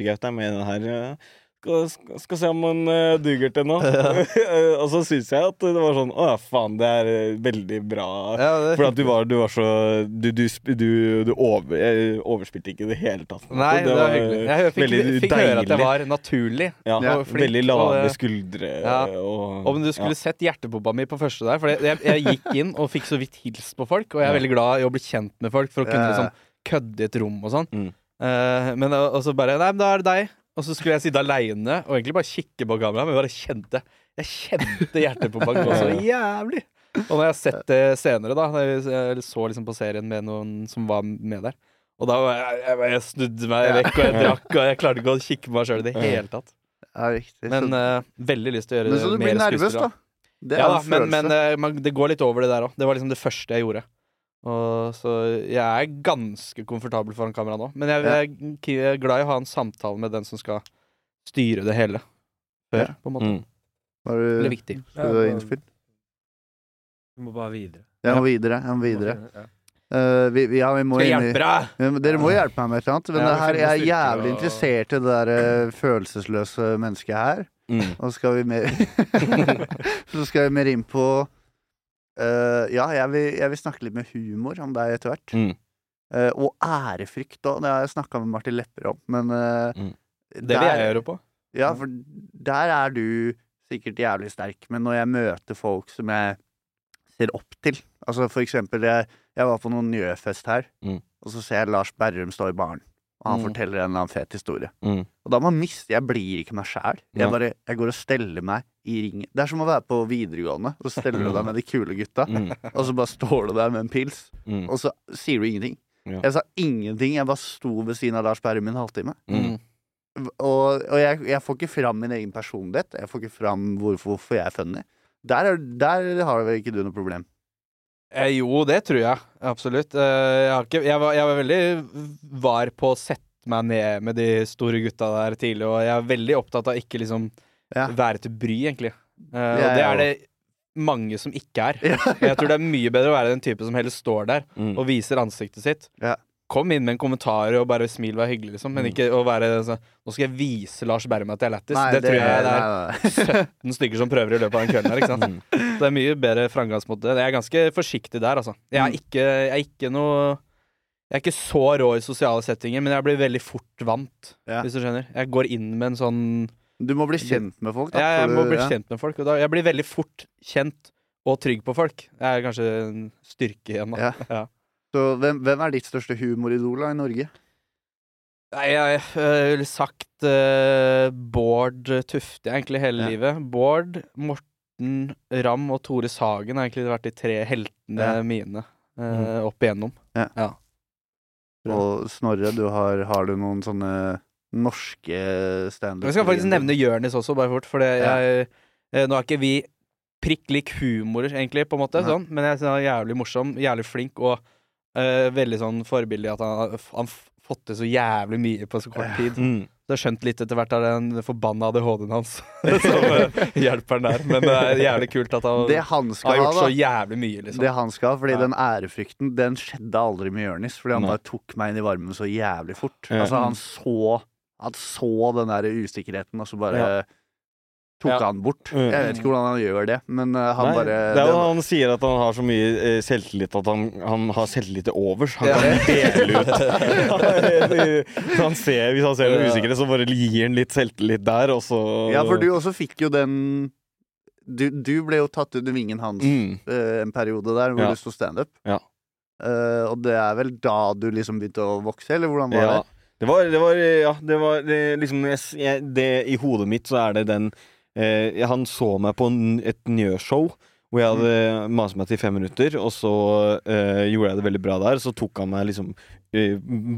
Gucci-Gaute er med i den her. eh, Skal, skal, skal se om han uh, duger til noe. og så syns jeg at det var sånn Å ja, faen, det er eh, veldig bra. Ja, er For at du var, du var så Du, du, du, du over, overspilte ikke i det hele tatt. Nei, det var hyggelig. Jeg fikk, veldig fikk høre at jeg var naturlig. ja, ja. flink, Veldig lave og, skuldre Ja. og Om du skulle sett hjertepumpa mi på første der. For jeg, jeg, gikk inn og fikk så vidt hils på folk, og jeg er veldig glad i å bli kjent med folk for å kunne liksom kødde i et rom og sånn. Mm. Eh, men og og så bare Nei, men da er det deg. Og så skulle jeg sitte aleine og egentlig bare kikke på kameraet, men bare kjente Jeg kjente hjertepumpa gå så jævlig. Og når jeg har sett det senere, da jeg jeg så liksom på serien med noen som var med der Og da var jeg, jeg, jeg snudde meg vekk, og jeg drakk, og jeg klarte ikke å kikke på meg sjøl i det hele tatt. Men eh, veldig lyst til å gjøre men så du blir nervøs, da. Det Ja da, men, men uh, man, det går litt over det der òg. Det var liksom det første jeg gjorde. Og, så jeg er ganske komfortabel foran kamera nå. Men jeg, Ja. jeg, er glad i å ha en samtale med den som skal styre det hele. Før, Ja. på en måte. Mm. Var Det du, er viktig. skal du ha innspill? Du må bare videre. Jeg må videre. Jeg må videre. Ja. Eh, vi, vi, ja, vi må Skal jeg inn i- hjelpe deg? Dere må hjelpe meg med et eller annet. Men Ja, her, jeg er jævlig og- interessert i det der uh, følelsesløse mennesket her. Mm. Og skal vi mer Så skal vi mer inn på eh, Ja, jeg vil, jeg vil snakke litt med humor om deg etter hvert. Mm. Uh, og ærefrykt òg. Det har jeg snakka med Martin Lepper om. Men uh, Mm. Det vil jeg gjøre på. Ja, for der er du sikkert jævlig sterk. Men når jeg møter folk som jeg ser opp til Altså for eksempel, jeg, jeg var på noen Njø-fest her, Mm. og så ser jeg Lars Berrum stå i baren. Og han Mm. forteller en eller annen fet historie. Mm. Og da må man miste Jeg blir ikke meg sjæl. Jeg, bare, jeg går og steller meg i ringen. Det er som å være på videregående. Så steller du deg med de kule gutta, Mm. og så bare står du der med en pils, Mm. og så sier du ingenting. Ja. Jeg sa ingenting. Jeg bare sto ved siden av Lars Berrum i en halvtime. Mm. Og, og jeg, jeg får ikke fram min egen personlighet. Jeg får ikke fram hvorfor, hvorfor jeg er funny. Der, er, der har vel ikke du noe problem. Eh, jo, det tror jeg. Absolutt. Eh, jeg, har ikke, jeg, var, jeg var veldig var på å sette meg ned med de store gutta der tidlig, og jeg er veldig opptatt av ikke liksom Ja. være til bry, egentlig. Uh, og det er det mange som ikke er. Ja, Jeg tror det er mye bedre å være den type som heller står der Mm. og viser ansiktet sitt. Ja. Kom inn med en kommentar og bare smil, vær hyggelig, liksom. Men Mm. ikke å være sånn Nå skal jeg vise Lars Berrum at jeg er lættis. Det, Det, tror jeg det er nei, nei. 17 stykker som prøver i løpet av den kvelden her, ikke sant. Mm. Så det er mye bedre framgangsmåte. Jeg er ganske forsiktig der, altså. Jeg er Mm. ikke, jeg er ikke noe Jeg er ikke så rå i sosiale settinger, men jeg blir veldig fort vant, Ja. hvis du skjønner. Jeg går inn med en sånn Du må bli kjent med folk, da. Jeg må du- bli ja. kjent med folk, da Jeg blir veldig fort kjent og trygg på folk. Det er kanskje en styrke igjen, da. Ja. Ja. Så hvem, hvem er ditt største humoridol i Norge? Nei, jeg ville sagt uh, Bård Tufte egentlig hele Ja. livet. Bård, Morten Ramm og Tore Sagen har egentlig vært de tre heltene Ja. mine mm. opp igjennom. Ja. Og Snorre, du har, har du noen sånne norske standup Jeg skal faktisk nevne Jørnis også, bare fort. For det, Ja. jeg, eh, nå er ikke vi prikk lik humor, egentlig, på en måte, sånn, men jeg synes han er jævlig morsom, jævlig flink, og uh, veldig sånn forbilledlig at han har fått til så jævlig mye på så kort Ja. tid. Mm. Så jeg har skjønt litt etter hvert av den forbanna ADHD-en hans som eh, hjelper han der. Men det er jævlig kult at han han har gjort så jævlig mye, liksom. Det han skal ha, fordi Ja. den ærefrykten Den skjedde aldri med Jonis. Fordi han Nei. bare tok meg inn i varmen så jævlig fort. Ja. Altså Han så Han så den der usikkerheten, og så bare Ja. tok Ja. han bort. Mm. Jeg vet ikke hvordan han gjør det, men uh, han Nei, bare det er jo Han sier at han har så mye eh, selvtillit at han, han har selvtillit til overs. Han Ja. kan dele ut. Så han ser, hvis han ser noe usikkerhet, så bare gir han litt selvtillit der, og så Ja, for du også fikk jo den Du, du ble jo tatt under vingen hans mm. eh, en periode der hvor Ja. du sto standup. Ja. Uh, og det er vel da du liksom begynte å vokse, eller hvordan var Ja. det? Det var, det var Ja, det var det, liksom jeg, det, I hodet mitt så er det den eh, Han så meg på en, et Njø-show. Hvor jeg hadde mast meg til fem minutter, og så eh, gjorde jeg det veldig bra der. Så tok han meg liksom eh,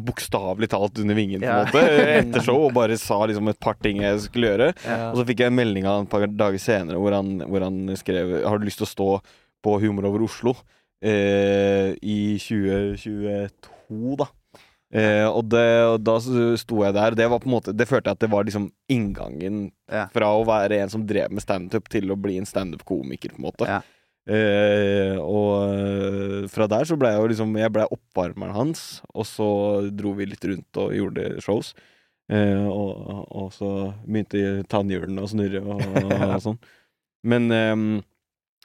bokstavelig talt under vingen på en Ja. måte etter show og bare sa liksom et par ting jeg skulle gjøre. Ja. Og så fikk jeg en melding av han et par dager senere hvor han, hvor han skrev Har du lyst til å stå på Humor over Oslo eh, i 2022, da? Eh, og, det, og da sto jeg der. Det var på en måte Det følte jeg at det var liksom inngangen Ja. fra å være en som drev med standup, til å bli en standup-komiker, på en måte. Ja. Eh, og eh, fra der så ble jeg jo liksom Jeg ble oppvarmeren hans, og så dro vi litt rundt og gjorde shows. Eh, og, og så begynte tannhjulene å snurre og, og sånn. Men ehm,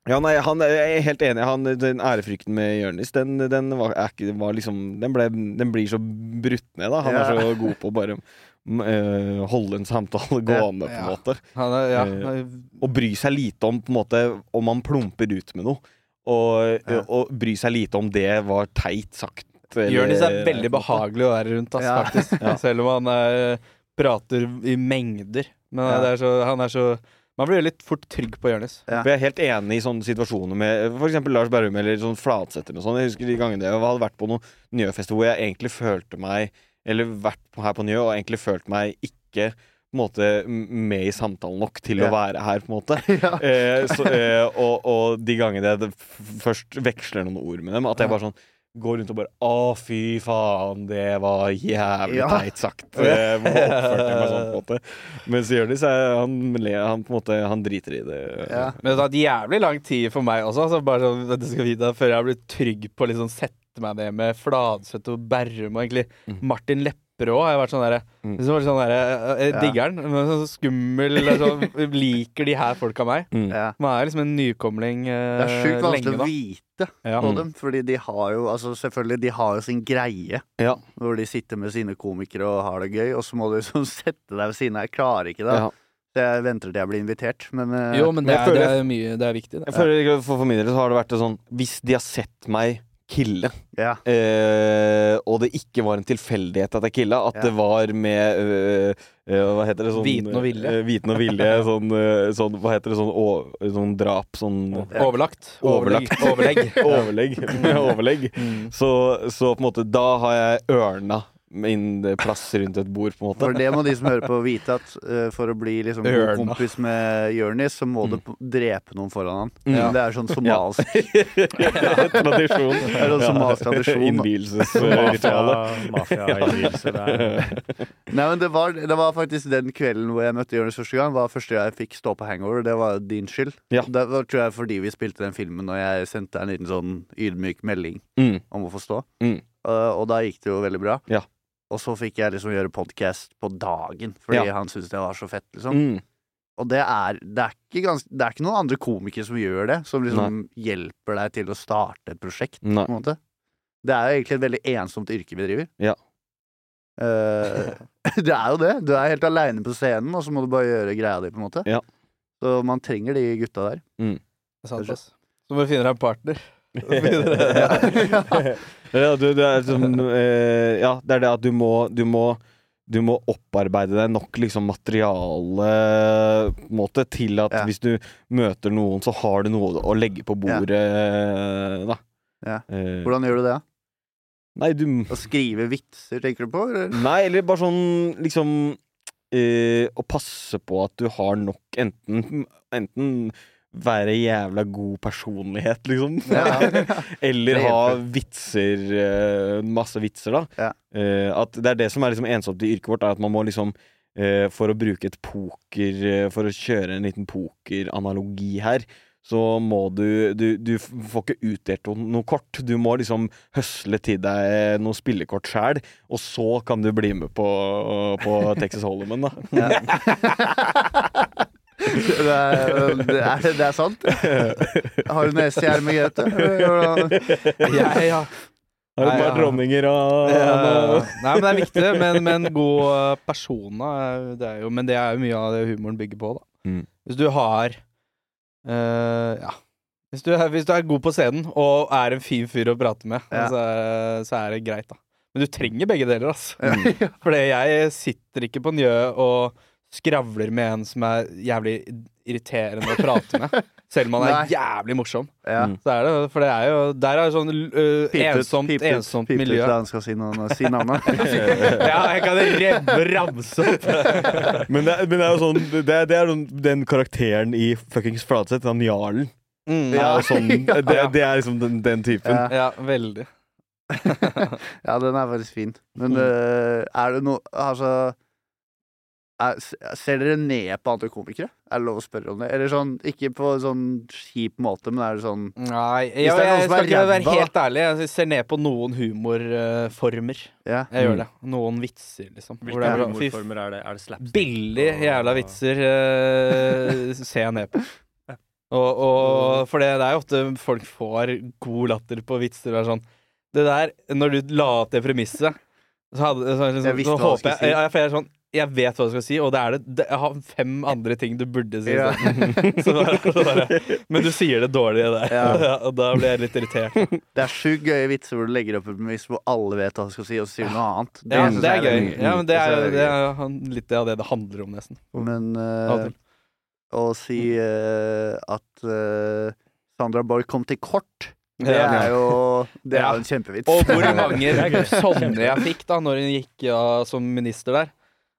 ja, nei, han, jeg er helt enig. Han, den ærefrykten med Jonis, den, den, var, er ikke, var liksom den, ble, den blir så brutt ned, da. Han er så god på å bare eh, holde en samtale gående, på en Ja. måte. Han er, ja, Eh, Og bry seg lite om på en måte om man plumper ut med noe. Og, Ja. og bry seg lite om det var teit sagt. Jonis er veldig behagelig å være rundt, ass, Ja. faktisk. Ja. Selv om han er, prater i mengder. Men Ja. det er så, han er så Man blir litt fort trygg på Jonis. Ja. For jeg er helt enig i sånne situasjoner med f.eks. Lars Berrum eller sånn Flatsæter og sånn. Jeg husker de gangene jeg hadde vært på noen Njø-fester hvor jeg egentlig følte meg Eller vært her på Njø og egentlig følte meg ikke på en måte med i samtalen nok til Ja. å være her, på en måte. Ja. Eh, så, eh, og, og de gangene jeg først veksler noen ord med dem, at jeg bare sånn går rundt og bare Å, fy faen, det var jævlig Ja. teit sagt. Hvorfor oppførte jeg meg sånn, på en måte. Mens Jonis, er- han, ler- han på en måte Han driter i det. Ja. Men det har tatt jævlig lang tid for meg også, altså, bare sånn, at du skal vite, før jeg har blitt trygg på å liksom sette meg ned med Fladseth og Berrum og egentlig Mm. Martin Lepperød har jeg vært sånn derre Mm. sånn der, Jeg digger den, men sånn skummel sånn, Liker de her folka meg? Mm. Ja. Man er liksom en nykomling eh, Det er sjukt vanskelig å vite Ja. på Mm. dem, fordi de har jo altså selvfølgelig, de har jo sin greie. Ja. Hvor de sitter med sine komikere og har det gøy, og så må du liksom sette deg ved siden av. Jeg klarer ikke det. Ja. Jeg venter til jeg blir invitert, men eh, Jo, Men det men er, føler- det er mye Det er viktig, det. Jeg føler For, for min del så har det vært sånn Hvis de har sett meg kille, ja. eh, og det ikke var en tilfeldighet at jeg killa, at Ja. det var med øh, øh, Hva heter det? Sånn, Viten og vilje. øh, viten og vilje. sånn, sånn Hva heter det? Sånn, å, sånn drap. Sånn Ja. Overlagt. Overlagt. Overlegg. overlegg. overlegg. Mm. Så, så på en måte Da har jeg ørna min plass rundt et bord, på en måte. For det må de som hører på vite, at uh, for å bli liksom god kompis med Jonis, så må du Mm. du drepe noen foran han. Mm. Det er sånn somalsk Tradisjon. Det er sånn somalisk tradisjon. Innvielsesritualet. Mafia-innvielse. Nei, men det var, det var faktisk den kvelden hvor jeg møtte Jonis første gang. Var første gang jeg fikk stå på hangover. Det var din skyld. Ja. Det var tror jeg fordi vi spilte den filmen, og jeg sendte en liten sånn ydmyk melding Mm. om å få stå. Mm. Uh, og da gikk det jo veldig bra. Ja. Og så fikk jeg liksom gjøre podkast på dagen, fordi Ja. han syntes det var så fett. liksom Mm. Og det er, det, er ikke gans, det er ikke noen andre komikere som gjør det, som liksom hjelper deg til å starte et prosjekt. Nei. på en måte Det er jo egentlig et veldig ensomt yrke vi driver. Ja. Uh, det er jo det. Du er helt aleine på scenen, og så må du bare gjøre greia di, på en måte. Ja. Så man trenger de gutta der. Det er sant, ass. Så må du finne deg en partner. ja, du, du er sånn eh, Ja, det er det at du må Du må, du må opparbeide deg nok liksom materiale på en måte, til at Ja. hvis du møter noen, så har du noe å legge på bordet, da. Ja. Eh, Hvordan gjør du det? nei, du Å skrive vitser, tenker du på? Eller? Nei, eller bare sånn liksom eh, Å passe på at du har nok enten Enten være jævla god personlighet, liksom. Ja. Eller ha vitser eh, Masse vitser, da. Ja. Eh, at det er det som er liksom ensomt i yrket vårt, er at man må liksom eh, For å bruke et poker For å kjøre en liten pokeranalogi her, så må du Du, du får ikke utdelt noe, kort. Du må liksom høsle til deg noen spillekort sjæl, og så kan du bli med på, på Texas Holloman, da. Det er, det er, det er sant. Har du nesehjelm, Gaute? Jeg, ja. Har et par dronninger og Nei, men det er viktig, men, men god eh, person, er- Det er jo, men det er jo mye av det humoren bygger på, da. Mm. Hvis du har uh, Ja. Hvis du, er, hvis du er god på scenen og er en fin fyr å prate med, Ja. så, er, så er det greit, da. Men du trenger begge deler, altså. Ja. Fordi jeg sitter ikke på Njø og skravler med en som er jævlig irriterende å prate med. Selv om han er jævlig morsom. Ja. Mm. Så er det, for det er jo Der er det sånn ut, ensomt, pipet, ensomt pip ut miljø. da han skal si, noen, si navnet. Ja, jeg kan rem- ramse opp. Men det, men det er jo sånn Det, det er den karakteren i fuckings Flatseth, han jarlen. Mm. Ja. sånn, det, det er liksom den, den typen. Ja. Ja, veldig. Ja, den er faktisk fin. Men Mm. eh, er det noe Altså er, Ser dere ned på andre komikere? Er det lov å spørre om det? Eller sånn, ikke på sånn kjip måte, men er det sånn Nei, jeg, jeg, er jeg skal ikke være helt ærlig. Jeg ser ned på noen humorformer. Ja. Jeg gjør Mm. det. Noen vitser, liksom. Hvilke er sånn, humorformer er det? Er det slapstick? Billig jævla vitser uh, ser jeg ned på. Og, og for det, det er jo ofte folk får god latter på vitser. Og er sånn Det der, når du la opp det premisset, så, hadde, så, så, så, visste så hva du håper jeg, jeg, jeg, jeg, jeg, jeg er sånn jeg vet hva du skal si, og det er det, det Jeg har fem andre ting du burde si. Ja. Så bare, så bare, men du sier det dårlige der, Ja. og da blir jeg litt irritert. Det er sjukt gøye vitser hvor du legger opp en premiss hvor alle vet hva du skal si, og så sier du noe annet. Ja, det er er gøy. Ja, men det er, det er litt av det det handler om, nesten. Men til. å si uh, at uh, Sandra Borch kom til kort, det er jo Det er en kjempevits. Og hvor mange sånne jeg fikk da Når hun gikk som minister der.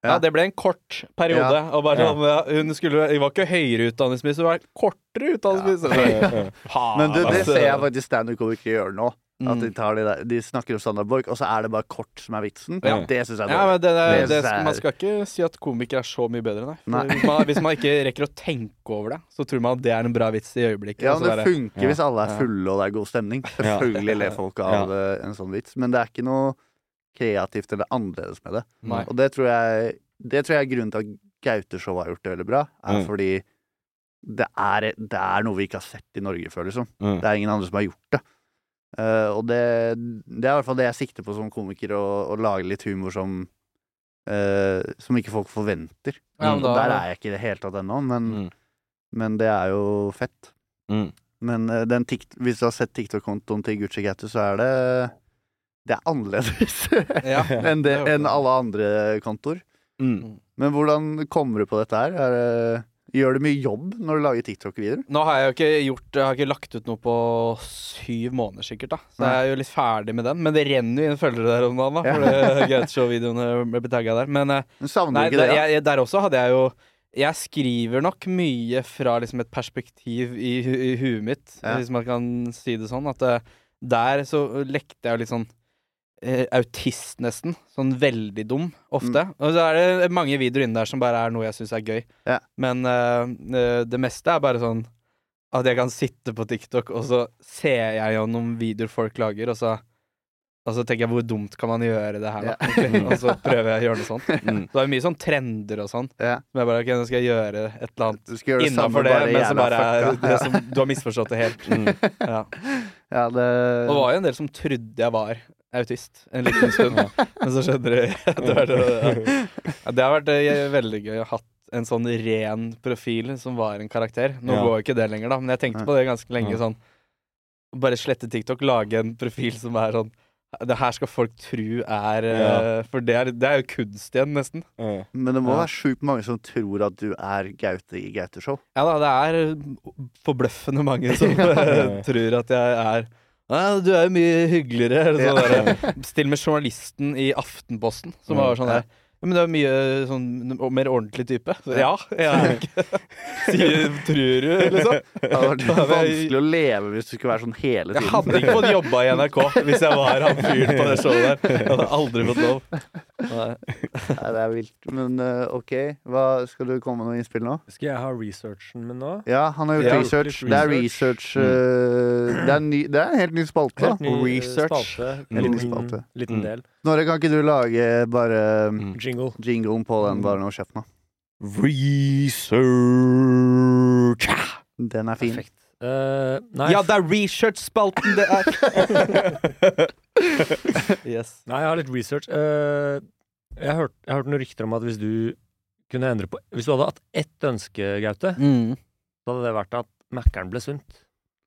Ja, Ja. Det ble en kort periode. Ja. Og bare sånn, ja, Hun skulle, hun var ikke høyere utdanningsminister, hun var kortere utdanningsminister. Men du, det altså. ser jeg faktisk standup-komikere gjøre nå. At de, Mm. tar de, der, de snakker om Sandra Borch, og så er det bare kort som er vitsen. Ja. Det syns jeg er Ja, dårlig. men det, er- Det det, Man skal ikke si at komikere er så mye bedre, nei. Nei. Hvis, man, hvis man ikke rekker å tenke over det, så tror man at det er en bra vits i øyeblikket. Ja, men Det funker hvis alle er fulle og det er god stemning. Selvfølgelig ler folk av en sånn vits, men det er ikke noe kreativt eller annerledes med det. Nei. Og det tror jeg Det tror jeg er grunnen til at Gaute-show har gjort det veldig bra, er Mm. fordi det er, det er noe vi ikke har sett i Norge før, liksom. Mm. Det er ingen andre som har gjort det. Uh, og det, det er i hvert fall det jeg sikter på som komiker, å, å lage litt humor som uh, Som ikke folk forventer. Ja, da- der er jeg ikke i det hele tatt ennå, men, Mm. men det er jo fett. Mm. Men uh, hvis du har sett TikTok-kontoen til Gucci Gaute, så er det Det er annerledes Ja. enn, det, enn alle andre kontoer. Mm. Men hvordan kommer du på dette her? Er det, gjør du mye jobb når du lager TikTok-videoer? Nå har jeg jo ikke gjort Jeg har ikke lagt ut noe på syv måneder, sikkert. da Så jeg er jo litt ferdig med den. Men det renner jo inn følgere der om dagen, da. For det Show-videoene ble tagga der. Men eh, Men savner nei, du ikke der, det? ja? jeg, der også hadde jeg jo Jeg skriver nok mye fra liksom et perspektiv i, i huet mitt, Ja. hvis man kan si det sånn. At eh, der så lekte jeg jo litt sånn autist, nesten. Sånn veldig dum, ofte. Mm. Og så er det mange videoer inni der som bare er noe jeg syns er gøy. Ja. Men uh, eh, det meste er bare sånn at jeg kan sitte på TikTok, og så ser jeg noen videoer folk lager, og så, og så tenker jeg hvor dumt kan man gjøre det her, da? Ja. Og så prøver jeg å gjøre noe sånt. Mm. Så det er mye sånn trender og sånn. Ja. Men jeg bare, ok, nå skal jeg gjøre et eller annet gjøre det innafor det, men som bare er det som Du har misforstått det helt. Mm. Ja. Ja, det Og det var jo en del som trodde jeg var autist en liten stund, men så skjønner jeg etter hvert. Det har vært eh, veldig gøy å ha hatt en sånn ren profil som var en karakter. Nå Ja. går jo ikke det lenger, da, men jeg tenkte på det ganske lenge. Sånn Bare slette TikTok, lage en profil som er sånn Det her skal folk tro er eh, Ja. For det er, det er jo kunst igjen, nesten. Ja. Men det må Ja. være sjukt mange som tror at du er Gaute i Gaute-show. Ja da, det er forbløffende mange som eh, tror at jeg er ja, du er jo mye hyggeligere. Eller sånn Ja. Still med journalisten i Aftenposten, som Ja. var sånn der ja, Men det er mye sånn mer ordentlig type. Så, ja, ikke Sier Tror du, liksom? Det hadde vært Da hadde jeg- vanskelig å leve hvis du skulle være sånn hele tiden. Jeg hadde ikke fått jobba i NRK hvis jeg var han fyren på det showet der. Jeg hadde aldri fått lov. Nei. Nei, det er vilt. Men eh, OK, Hva, skal du komme med noe innspill nå? Skal jeg ha researchen min nå? Ja, han har gjort Ja. research. research. Det er research. mm. eh, det, er ny, det er en helt ny spalte. Helt ny eh, research. spalte. En En liten, spalte. liten Mm. del. Snorre, kan ikke du lage bare Mm. Jingle. jinglen på den? Mm. Bare nå, kjeft nå. Research Den er fin. Perfekt. Uh, nei, Ja, det er research-spalten det er! yes. nei, jeg har litt research. Uh, jeg har hørt, jeg har hørt noen rykter om at hvis du kunne endre på Hvis du hadde hatt ett ønske, Gaute, Mm. så hadde det vært at Mækkern ble sunt.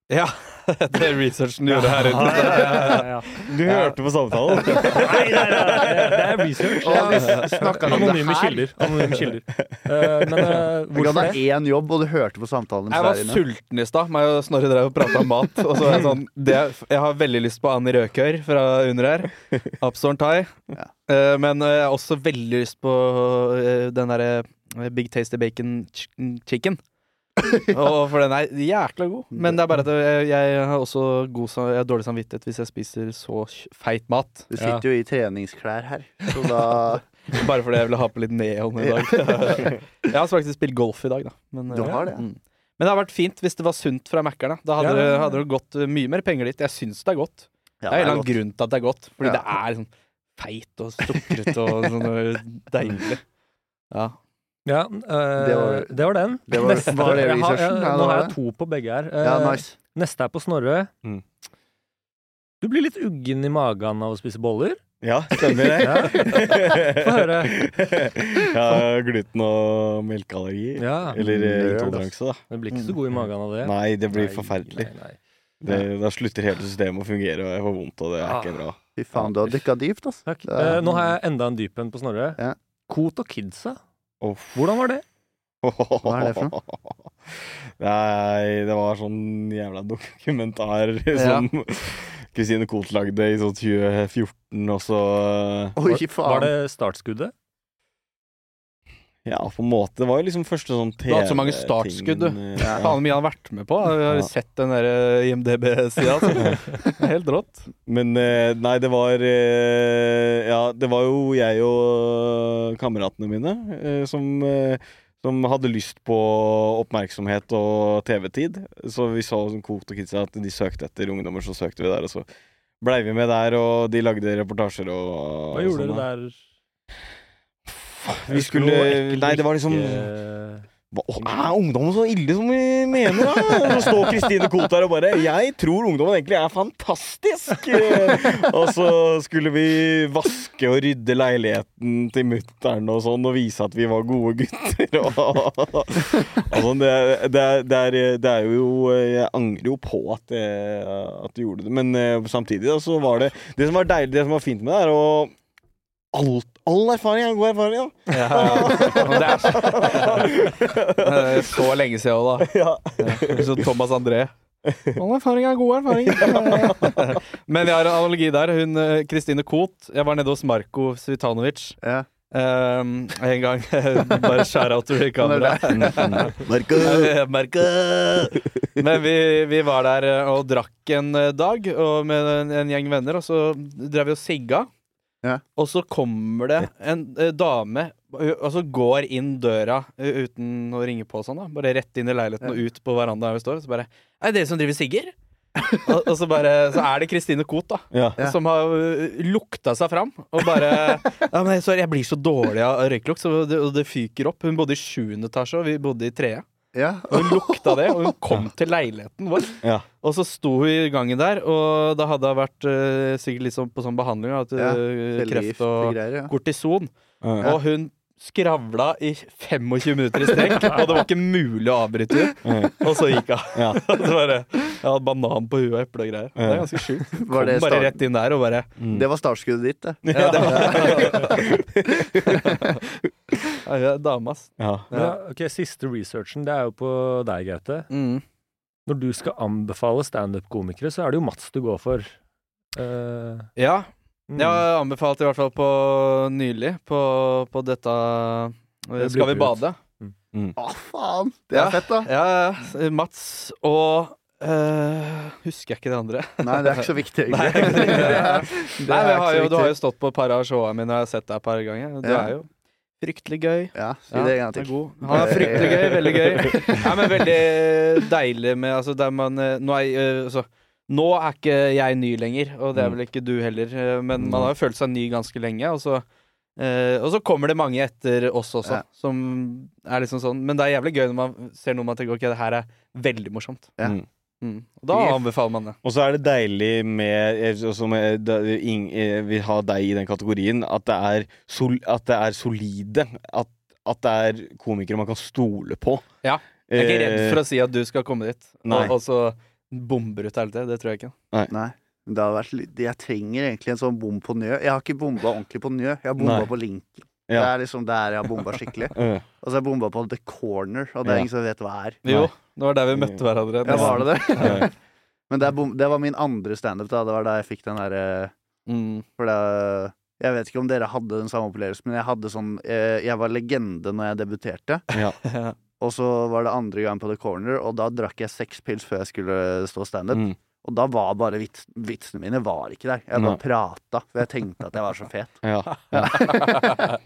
Ja, det er researchen du gjorde her ute. ja, ja, ja. Du hørte på samtalen? Nei, nei, nei, det det er research. Vi snakket om Anonyme kilder. Anonyme kilder. Eh, men uh, Du hvorfor hadde det? én jobb, og du hørte på samtalen Jeg var sulten i stad. Meg og Snorre drev og prata om mat. Og så er jeg sånn det, Jeg har veldig lyst på Annie Røkør fra under her. Absorn Thai. Ja. Eh, men eh, jeg har også veldig lyst på eh, den derre eh, Big Tasty Bacon ch- Chicken. og for den er jækla god. Men det er bare at jeg, jeg har også god, jeg har dårlig samvittighet hvis jeg spiser så feit mat. Du sitter jo i treningsklær her, så da Bare fordi jeg ville ha på litt neon i dag. jeg har faktisk spilt golf i dag, da. Men, Du eh, har det? mm. Men det har vært fint hvis det var sunt fra Mækkern. Da hadde, Ja, ja, ja. hadde det gått mye mer penger dit. Jeg syns det er godt. Ja, det er en eller annen grunn til at det er godt. Fordi Ja. det er sånn feit og sukret og sånn deilig. Ja. Ja, øh, Det var- det var den. det var- Neste, var det jeg har, jeg, nå har jeg to på begge her. Ja, Eh, nice. Neste er på Snorre. Mm. Du blir litt uggen i magen av å spise boller. Ja, stemmer det. Ja. Få høre. Har gluten- og melkeallergi. Ja. Eller eh, intoleranse, da. Du blir ikke så god i magen av det. Nei, det blir Nei, forferdelig. nei, nei. Det, da slutter hele systemet å fungere, og jeg får vondt, og det er ja. ikke bra. Fy faen, du har dykka dypt, altså. Takk. Er- Eh, nå har jeg enda en dyp en på Snorre. Ja. Kot og kidsa. Uff. Hvordan var det? Hva er det for noe? Nei, det var sånn jævla dokumentar Ja. som Kristine Koht lagde i sånn 2014, og så Oi, Var det startskuddet? Ja, på en måte. Det var jo liksom første sånn TV-ting. Du har hatt så mange startskudd, du. Ja. Faen mye han har vært med på. Jeg har Ja. sett den der eh, IMDb-sida. Altså. Helt rått. Men eh, nei, det var eh, Ja, det var jo jeg og kameratene mine eh, som eh, som hadde lyst på oppmerksomhet og TV-tid. Så vi så som Kot og Kidsa at de søkte etter ungdommer, så søkte vi der. Og så blei vi med der, og de lagde reportasjer og Hva gjorde sånn, dere der? Vi skulle Nei, det var liksom Hva, Er ungdommen så ille som vi mener, da? Så står Kristine Koht der og bare 'Jeg tror ungdommen egentlig er fantastisk'. Eh, Og så skulle vi vaske og rydde leiligheten til mutter'n og sånn, og vise at vi var gode gutter. Sånn. Det, det, er- det, er, det er jo Jeg angrer jo på at, jeg, at du gjorde det, men eh, samtidig da, så var det Det som var deilig, det som var fint med det, er å Alt, all erfaring er god erfaring, da. Ja, ja. Det er så, lenge siden òg, da. Ja. Så Thomas André. All erfaring er god erfaring. Men jeg har en analogi der. Hun eh, Kristine Koht Jeg var nede hos Marko Svitanovic Ja. um, en gang. Bare shout-out til kameraet. Marko! Men vi, vi var der eh, og drakk en eh, dag og med en, en gjeng venner, og så drev vi og sigga. Ja. Og så kommer det en eh, dame og så går inn døra uten å ringe på og sånn, da. Bare rett inn i leiligheten og ut på verandaen der vi står. Og så bare Er det dere som driver sigger? og, og så bare Så er det Kristine Koht, da. Ja. Som har ø, lukta seg fram. Og bare Ja, men sorry, jeg blir så dårlig av røyklukt, så det, og det fyker opp. Hun bodde i sjuende etasje, og vi bodde i tredje. Ja. Og hun lukta det, og hun kom til leiligheten vår. Ja. Og så sto hun i gangen der, og da hadde hun vært uh, sikkert sånn på sånn behandling av Ja, eh, kreft og greier, ja. kortison. Ja. Og hun skravla i 25 minutter i strekk, og det var ikke mulig å avbryte henne. Og så gikk hun. Ja. Jeg hadde banan på huet og eple og greier. Det er ganske sjukt. Kom det bare rett inn der og bare Mm. Det var startskuddet ditt, det. Ja, det ja, hun er dame, ass. Ja. Ja, ok, Siste researchen, det er jo på deg, Gaute. Mm. Når du skal anbefale standup-komikere, så er det jo Mats du går for. Uh... Ja, mm. Jeg har anbefalt i hvert fall på nylig på, på dette eh, Det Skal vi bade? Å, faen! Det Ja. er fett, da. Ja, ja. Mats og Uh, Husker jeg ikke det andre? Nei, det er ikke så viktig, Nei, det er- Det Nei, er har jo, Du har jo stått på et par av showene mine, og jeg har sett deg et par ganger. Du Ja. er jo fryktelig gøy. Ja, si det en gang er til. god. Han er fryktelig gøy, veldig gøy. Ja, men veldig deilig med altså, der man, eh, nå, er, jeg, altså, nå er ikke jeg ny lenger, og det er vel ikke du heller, eh, men man har jo følt seg ny ganske lenge. Og så, eh, og så kommer det mange etter oss også, Ja. som er liksom sånn Men det er jævlig gøy når man ser noe man tenker ok, det her er veldig morsomt. Ja. Mm. Mm. Og da anbefaler man det. Og så er det deilig med eh, Som da- ing- eh, vil ha deg i den kategorien, at det er, sol, at det er solide. At, at det er komikere man kan stole på. Ja. Jeg er ikke redd Eh, for å si at du skal komme dit, Nei. og, og så bomber ut hele tida. Det tror jeg ikke. Nei. Det hadde vært litt, jeg trenger egentlig en sånn bom på Njø. Jeg har ikke bomba ordentlig på Njø. Jeg har bomba Nei. på Linken. Det er liksom der jeg har bomba skikkelig. Eh, Og så har jeg bomba på The Corner, og det er Ja. ingen som vet hva er. Jo, det var der vi møtte hverandre. Ja, var det det? Ja. Men det, er bom, det var min andre standup, da. Det var da jeg fikk den derre Mm. For det Jeg vet ikke om dere hadde den samme opplevelsen, men jeg hadde sånn eh, Jeg var legende når jeg debuterte. Ja. Og så var det andre gang på The Corner, og da drakk jeg seks pils før jeg skulle stå standup. Mm. Og da var bare vits, vitsene mine var ikke der. Jeg bare prata, for jeg tenkte at jeg var så fet. Ja.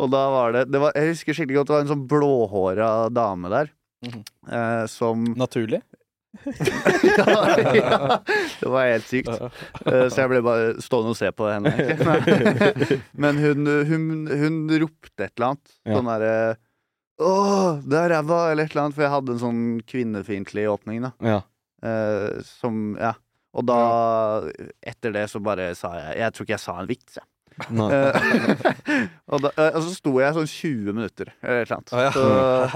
Og da var det, det var, Jeg husker skikkelig godt det var en sånn blåhåra dame der. Mhm. eh, som Naturlig. ja, ja, Det var helt sykt. Eh, så jeg ble bare stående og se på henne. Men hun, hun, hun ropte et eller annet. Sånn derre Å, det er ræva! Eller et eller annet. For jeg hadde en sånn kvinnefiendtlig åpning, da. ja. Eh, som Ja. Og da, etter det, så bare sa jeg Jeg tror ikke jeg sa en vits, jeg. Eh, og, da, eh, og så sto jeg sånn 20 minutter, eller et eller annet. Å, ja. Så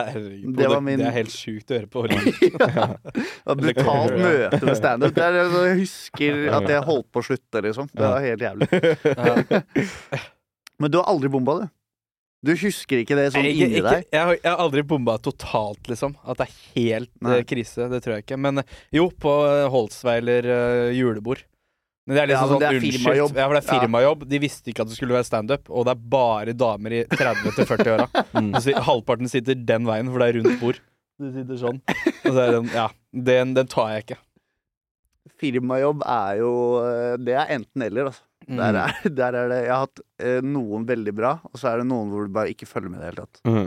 Herregud. det var min- det er helt sjukt å høre på. det var brutalt møte med standup. Det er- altså, Jeg husker at jeg holdt på å slutte, liksom. Det var helt jævlig. Men du har aldri bomba, du? Du husker ikke det sånn Jeg, inni ikke, deg? jeg, har, jeg har aldri bomba totalt, liksom. At det er helt Nei. eh, krise. Det tror jeg ikke. Men eh, jo, på eh, Holsweiler eh, julebord. Men det er liksom ja, sånn unnskyld. firmajobb. Ja, for det er Ja. firmajobb. De visste ikke at det skulle være standup, og det er bare damer i 30-40-åra. Mm. Halvparten sitter den veien, for det er rundt bord. Du sitter sånn. Og så er den ja, den, den tar jeg ikke. Firmajobb er jo Det er enten-eller, altså. Mm. Der, er, der er det Jeg har hatt eh, noen veldig bra, og så er det noen hvor du bare ikke følger med i det hele tatt. Mm.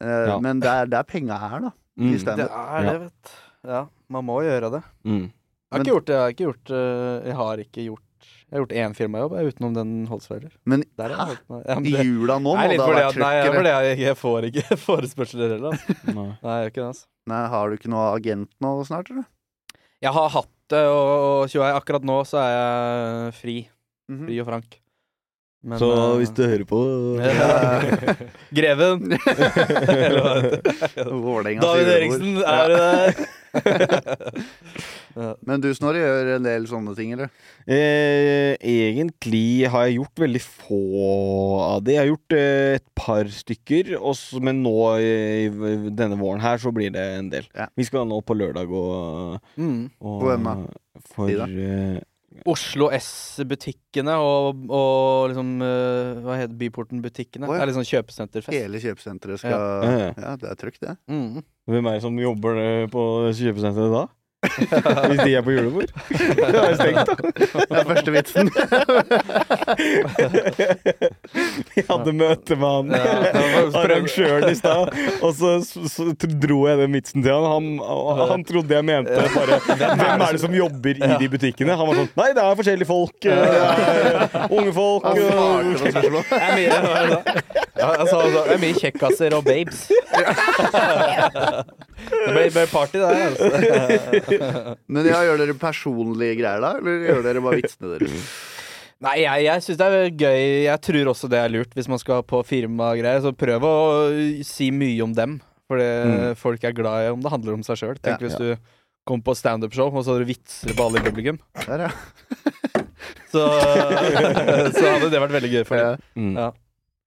Eh, Ja. Men det er der penga er, da. Mm. I Det er det, vet du. Ja, man må gjøre det. Mm. Jeg har Men- ikke gjort det. Jeg har ikke gjort, øh, jeg har ikke gjort Jeg har gjort én firmajobb utenom den Holsweiler. Men Der hæ? Ja, men I jula nå må det ha vært trøkk, nei, jeg, fordi jeg, jeg får ikke forespørsler heller. Altså. Nei. Nei, jeg gjør ikke det. Altså. Nei, har du ikke noe agent nå snart, eller? Jeg har hatt det, og, og akkurat nå så er jeg fri. Mhm. Fri og frank. Men, Så uh, hvis du hører på Ja. Greven! Eller hva heter det? Vålerengas David. Eriksen, er du der? Men du, Snorre, gjør en del sånne ting, eller? Eh, egentlig har jeg gjort veldig få av det. Jeg har gjort eh, et par stykker, også, men nå i, i denne våren her så blir det en del. Ja. Vi skal nå på lørdag og, Mm. og Hvor hvem da? For eh, Oslo S-butikkene og, og liksom øh, Hva heter Byporten-butikkene? Oh, ja. Det er liksom kjøpesenterfest. Hele kjøpesenteret skal Ja. Ja, det er trygt, det. Mm. Hvem er det som jobber eh, på kjøpesenteret da? Hvis de er på julebord? Det er stengt, da. Det er første vitsen. Vi hadde møte med han arrangøren i stad, og så, så, dro jeg den vitsen til han. Han, han trodde jeg mente bare Hvem er det som jobber i de butikkene? Han var sånn Nei, det er forskjellige folk. Er unge folk. Det er mye, altså, det er mye kjekkaser og babes. Det ble party der, altså. Men ja, gjør dere personlige greier da, eller gjør dere bare vitsene deres? Nei, jeg, jeg syns det er gøy. Jeg tror også det er lurt hvis man skal på firmagreier. Så prøv å si mye om dem. For det, Mm. folk er glad i om det handler om seg sjøl. Tenk Ja. hvis du kom på standup-show, og så hadde du vitser på alle i publikum. Der, ja. Så, så hadde det vært veldig gøy for ja. Mm. Ja.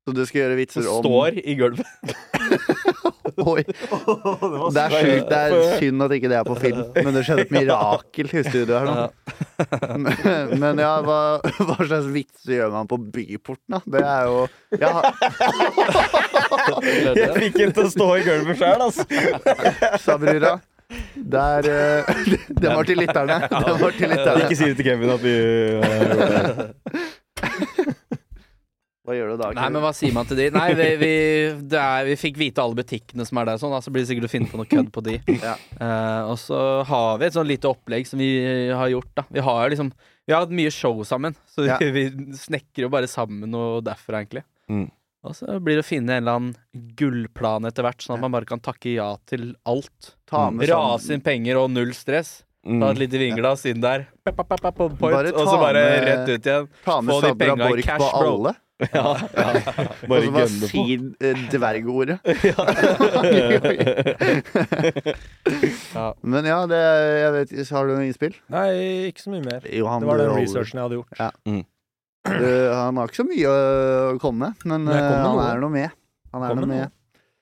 Så du skal gjøre vitser om står i gulvet. Oi. Det er sjukt. Det er synd at ikke det er på film, men det skjedde et mirakel i studio her nå. Men, men ja, hva, hva slags vitser gjør man på Byporten, da? Det er jo ja, Jeg fikk den til å stå i gulvet sjøl, altså. Sabrura. Der eh, Den var til lytterne. Den var til lytterne. Ikke si det til Kevin at vi det. Hva gjør du da? Nei, men hva sier man til de? Nei, vi, vi, er, vi fikk vite alle butikkene som er der, sånn, så så blir det sikkert å finne på noe kødd på de. Ja. Uh, og så har vi et sånn lite opplegg som vi har gjort, da. Vi har liksom Vi har hatt mye show sammen, så Ja. vi, snekrer jo bare sammen noe derfra, egentlig. Mm. Og så blir det å finne en eller annen gullplan etter hvert, sånn at man bare kan takke ja til alt. Ta med sånn- Rase inn penger og null stress. Ta et Mm. lite vinglass inn der, pep, pep, pep, point, og så bare med- rett ut igjen. Ta med Sabra Borch cash, på alle. Ja, ja. Bare gønne på. Si dvergordet. Ja. Men ja, det, jeg vet, har du noe innspill? Nei, ikke så mye mer. Jo, Det var den researchen jeg hadde gjort. Eh, han har ikke så mye å komme med, men Men kom eh, han er noe med. Han er noe med med.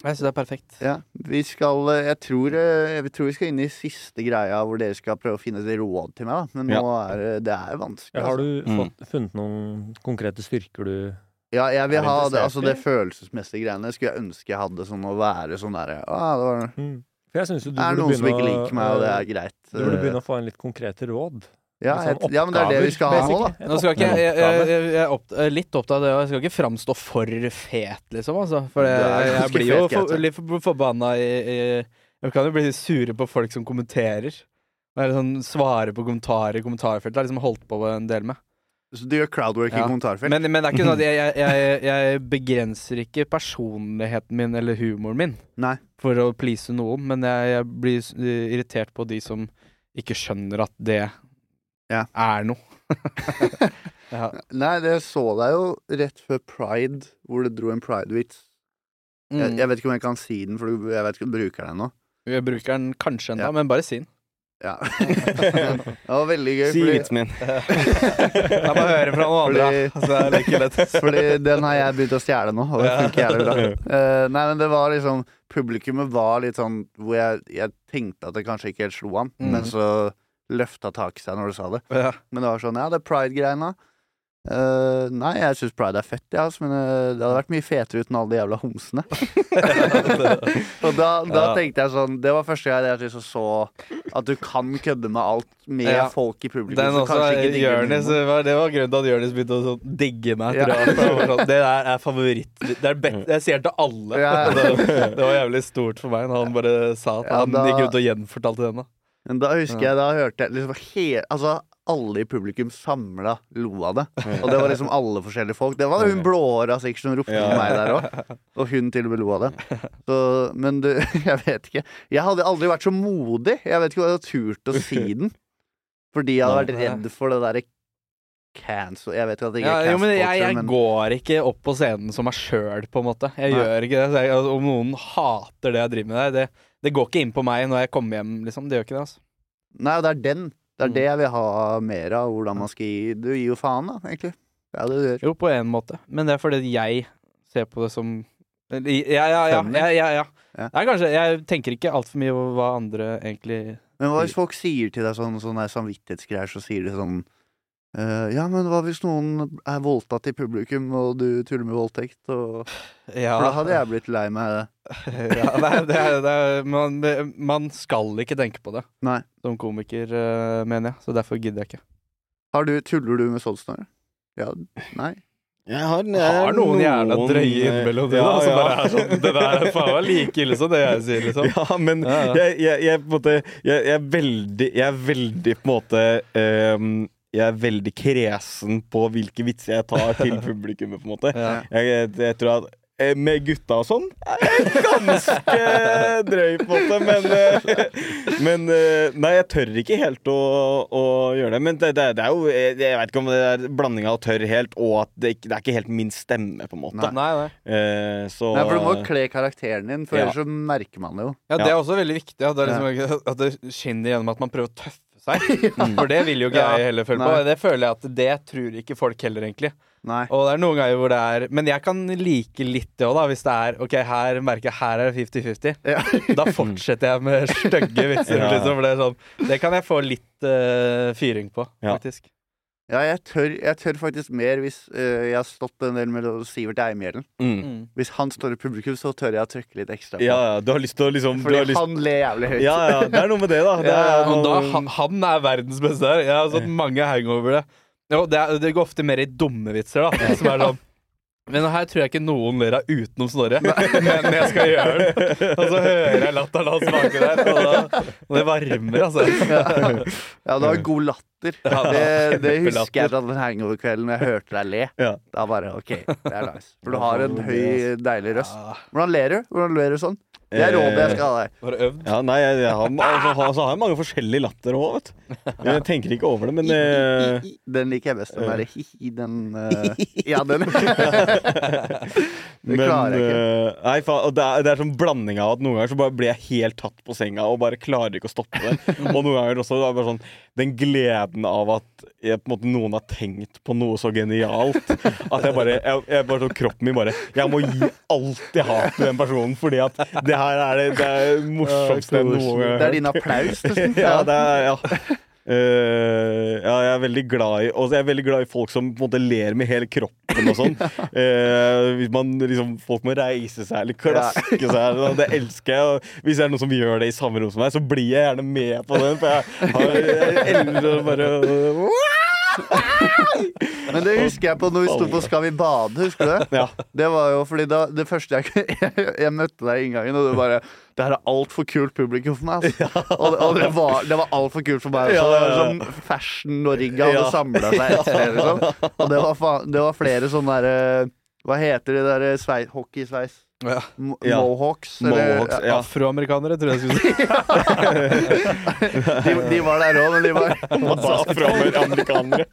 Jeg syns det er perfekt. Ja, vi skal eh, Jeg tror, eh, jeg tror vi skal inn i siste greia hvor dere skal prøve å finne et råd til meg, da. Men Ja. nå er det- det er vanskelig. Ja, har altså. du Mm. fått, funnet noen konkrete styrker du Ja, jeg vil ha det, altså det følelsesmessige greiene. Skulle jeg ønske jeg hadde sånn å være sånn derre ah, det, var, mm. Det du er noen som ikke liker meg, og det er greit. Du burde Eh, begynne å få en litt konkrete råd. ja, sånn oppgaver, ja, men det er det vi skal ha nå, da. Nå skal ikke jeg, jeg, jeg, jeg, er opp, litt opptatt av det, og jeg skal ikke framstå for fet, liksom. Altså. For er jeg, blir jo for, litt forbanna i, i Jeg kan jo bli sure på folk som kommenterer. Eller sånn svare på kommentarer i kommentarfeltet. Jeg har liksom holdt på en del med. Så du gjør crowdwork i kommentarfelt? Men, men det er ikke sånn at jeg, jeg, jeg, jeg begrenser ikke personligheten min eller humoren min Nei. for å please noen, men jeg, jeg blir irritert på de som ikke skjønner at det Ja. er noe. ja. Nei, det så deg jo rett før pride, hvor du dro en pride-vits. Jeg, Mm. jeg vet ikke om jeg kan si den, for jeg vet ikke om du bruker den ennå. Jeg bruker den kanskje ennå, Ja. men bare si den. Ja. det var veldig gøy. Si vitsen min. Jeg må høre fra noen andre. Fordi- Altså, det like lett. Fordi den har jeg begynt å stjele nå, og det funker jævlig bra. Eh, nei, men det var liksom Publikummet var litt sånn hvor jeg, jeg tenkte at det kanskje ikke helt slo an, Mm. men så løfta tak i seg når du sa det. Ja. Men det var sånn, ja, det er pride-greiene. Eh, nei, jeg syns pride er fett, ja, altså, men uh, det hadde vært mye fetere uten alle de jævla homsene. og da, da Ja. tenkte jeg sånn Det var første gang jeg liksom så at du kan kødde med alt med Ja. folk i publikum Den også, var- det var grunnen til at Jonis begynte å sånn digge meg. Ja. Det, sånn, det der er favoritt Det er bet Jeg sier det til alle. Det, det var jævlig stort for meg når han bare sa at han da- gikk rundt og gjenfortalte den. da. Men da husker jeg, da hørte jeg liksom he, Altså, alle i publikum samla lo av det. Og det var liksom alle forskjellige folk. Det var hun blåhåra sikkert som ropte Ja. meg der òg. Og hun til og med lo av det. Så, men du, jeg vet ikke. Jeg hadde aldri vært så modig. Jeg vet ikke om jeg hadde turt å si den. Fordi jeg hadde vært redd for det derre cancel Jeg vet ikke at det ikke Ja, er jo, men cancel jeg, jeg men går ikke opp på scenen som meg sjøl, på en måte. Jeg Nei. gjør ikke det. Jeg, altså, om noen hater det jeg driver med der, det, det går ikke inn på meg når jeg kommer hjem, liksom. Det gjør ikke det, altså. Nei, det er den. Det er Mm. det jeg vil ha mer av. Hvordan man skal gi Du gir jo faen, da, egentlig. Ja, det gjør. Jo, på en måte. Men det er fordi jeg ser på det som Ja, ja, ja. ja, ja, ja. Er kanskje, jeg tenker ikke altfor mye over hva andre egentlig Men hva hvis folk sier til deg sånn, sånne samvittighetsgreier, så sier de sånn eh, Ja, men hva hvis noen er voldtatt i publikum, og du tuller med voldtekt? Og... Ja, For da hadde jeg blitt lei meg. ja, det er, det er, det er, man, man skal ikke tenke på det Nei. som komiker, uh, mener jeg. Så derfor gidder jeg ikke. Har du, tuller du med sånt snarere? Ja. Nei? Jeg har, jeg Har noen gjerne drøye innimellom det, ja, da, som bare er sånn Det der er faen meg like ille som det jeg sier, liksom. Ja, men Ja, ja. Jeg, jeg, jeg, på en måte, jeg, jeg er veldig Jeg er veldig på en måte ehm, Jeg er veldig kresen på hvilke vitser jeg tar til publikummet, på en måte. Ja. Jeg, jeg, tror at eh, med gutta og sånn er jeg ganske drøy, på en måte. Men, eh, men eh, Nei, jeg tør ikke helt å, å gjøre det. Men det, det, det er jo Jeg vet ikke om det er blanding av tørr helt og at det, det er ikke helt min stemme, på en måte. Nei. Nei, nei. Eh, så Nei, for du må kle karakteren din, for Ja. ellers så merker man det jo. Ja, det er også veldig viktig. At det, er liksom, at det skinner gjennom at man prøver å tøffe seg. For det vil jo ikke Ja. jeg heller føle på. Nei. Det føler jeg at det tror ikke folk heller, egentlig. Nei. Og det er noen ganger hvor det er Men jeg kan like litt det òg, da. Hvis det er OK, her merker jeg her er det 50-50. Ja. Da fortsetter jeg med stygge vitser. Ja. Liksom, for det, er sånn, det kan jeg få litt uh, fyring på, Ja. faktisk. Ja, jeg tør, jeg tør faktisk mer hvis eh, jeg har stått en del med Sivert Eimhjellen. mm. Mm. Hvis han står i publikum, så tør jeg å trykke litt ekstra på. Ja, ja, du har lyst til å liksom du Fordi har lyst, han ler jævlig høyt. Ja, ja, det er noe med det, da. Det er ja, da, han, han er verdens beste der. Jeg har hatt mange hangover det. Jo, det, er, det går ofte mer i dumme vitser, da. Som er sånn Men her tror jeg ikke noen ler av utenom Snorre. Men jeg skal gjøre det. Og så hører jeg latteren hans baki der, og, da, og det varmer, altså. Ja, du har god latter, latter. Ja, Det, det husker jeg fra den hangover-kvelden jeg hørte deg le. Ja. Da bare OK, det er nice. For du har en høy, deilig røst. Hvordan ler du? Hvordan ler du sånn? Det er rådet jeg skal ha deg. du øvd. Ja, nei, jeg, jeg har, altså, har, så har jeg mange forskjellige latter òg, vet du. Jeg tenker ikke over det, men eh, Den liker jeg best. Den derre hi-hi, den uh, Ja, den. men, klarer jeg ikke. eh, Nei, faen, det, er, det er sånn blanding av at noen ganger så bare blir jeg helt tatt på senga og bare klarer ikke å stoppe det. Og noen ganger også det er bare sånn den gleden av at jeg, måte, noen har tenkt på noe så genialt. At jeg bare, jeg, jeg bare sånn, Kroppen min bare Jeg må gi alt jeg har til den personen, fordi at det her er det, det er morsomste ja, gang Det er din applaus, nesten. ja, det er, ja. Eh, ja, jeg er veldig glad i Og jeg er veldig glad i folk som på en måte ler med hele kroppen og sånn. Uh, hvis man liksom Folk må reise seg eller klaske seg. og Det elsker jeg. Og hvis det er noen som gjør det i samme rom som meg, så blir jeg gjerne med på den. For jeg, har, jeg elsker bare bare Men det husker jeg på når vi sto på Skal vi bade, husker du det? Ja. Det var jo fordi da Det første jeg Jeg, jeg møtte deg i inngangen, og du bare Det her er altfor kult publikum for meg. Altså. Og, og det var, det var altfor kult for meg. Ja, også. Det var ja, ja. sånn Fashion Norge hadde Ja. samla seg et sted, liksom. Og det var, det var flere sånne derre Hva heter de der svei hockeysveis? Ja. Ja. Mohawks? eller- Mohawks, ja. Afroamerikanere, tror jeg jeg skulle si. De, de var der òg, men de var afroamerikanere.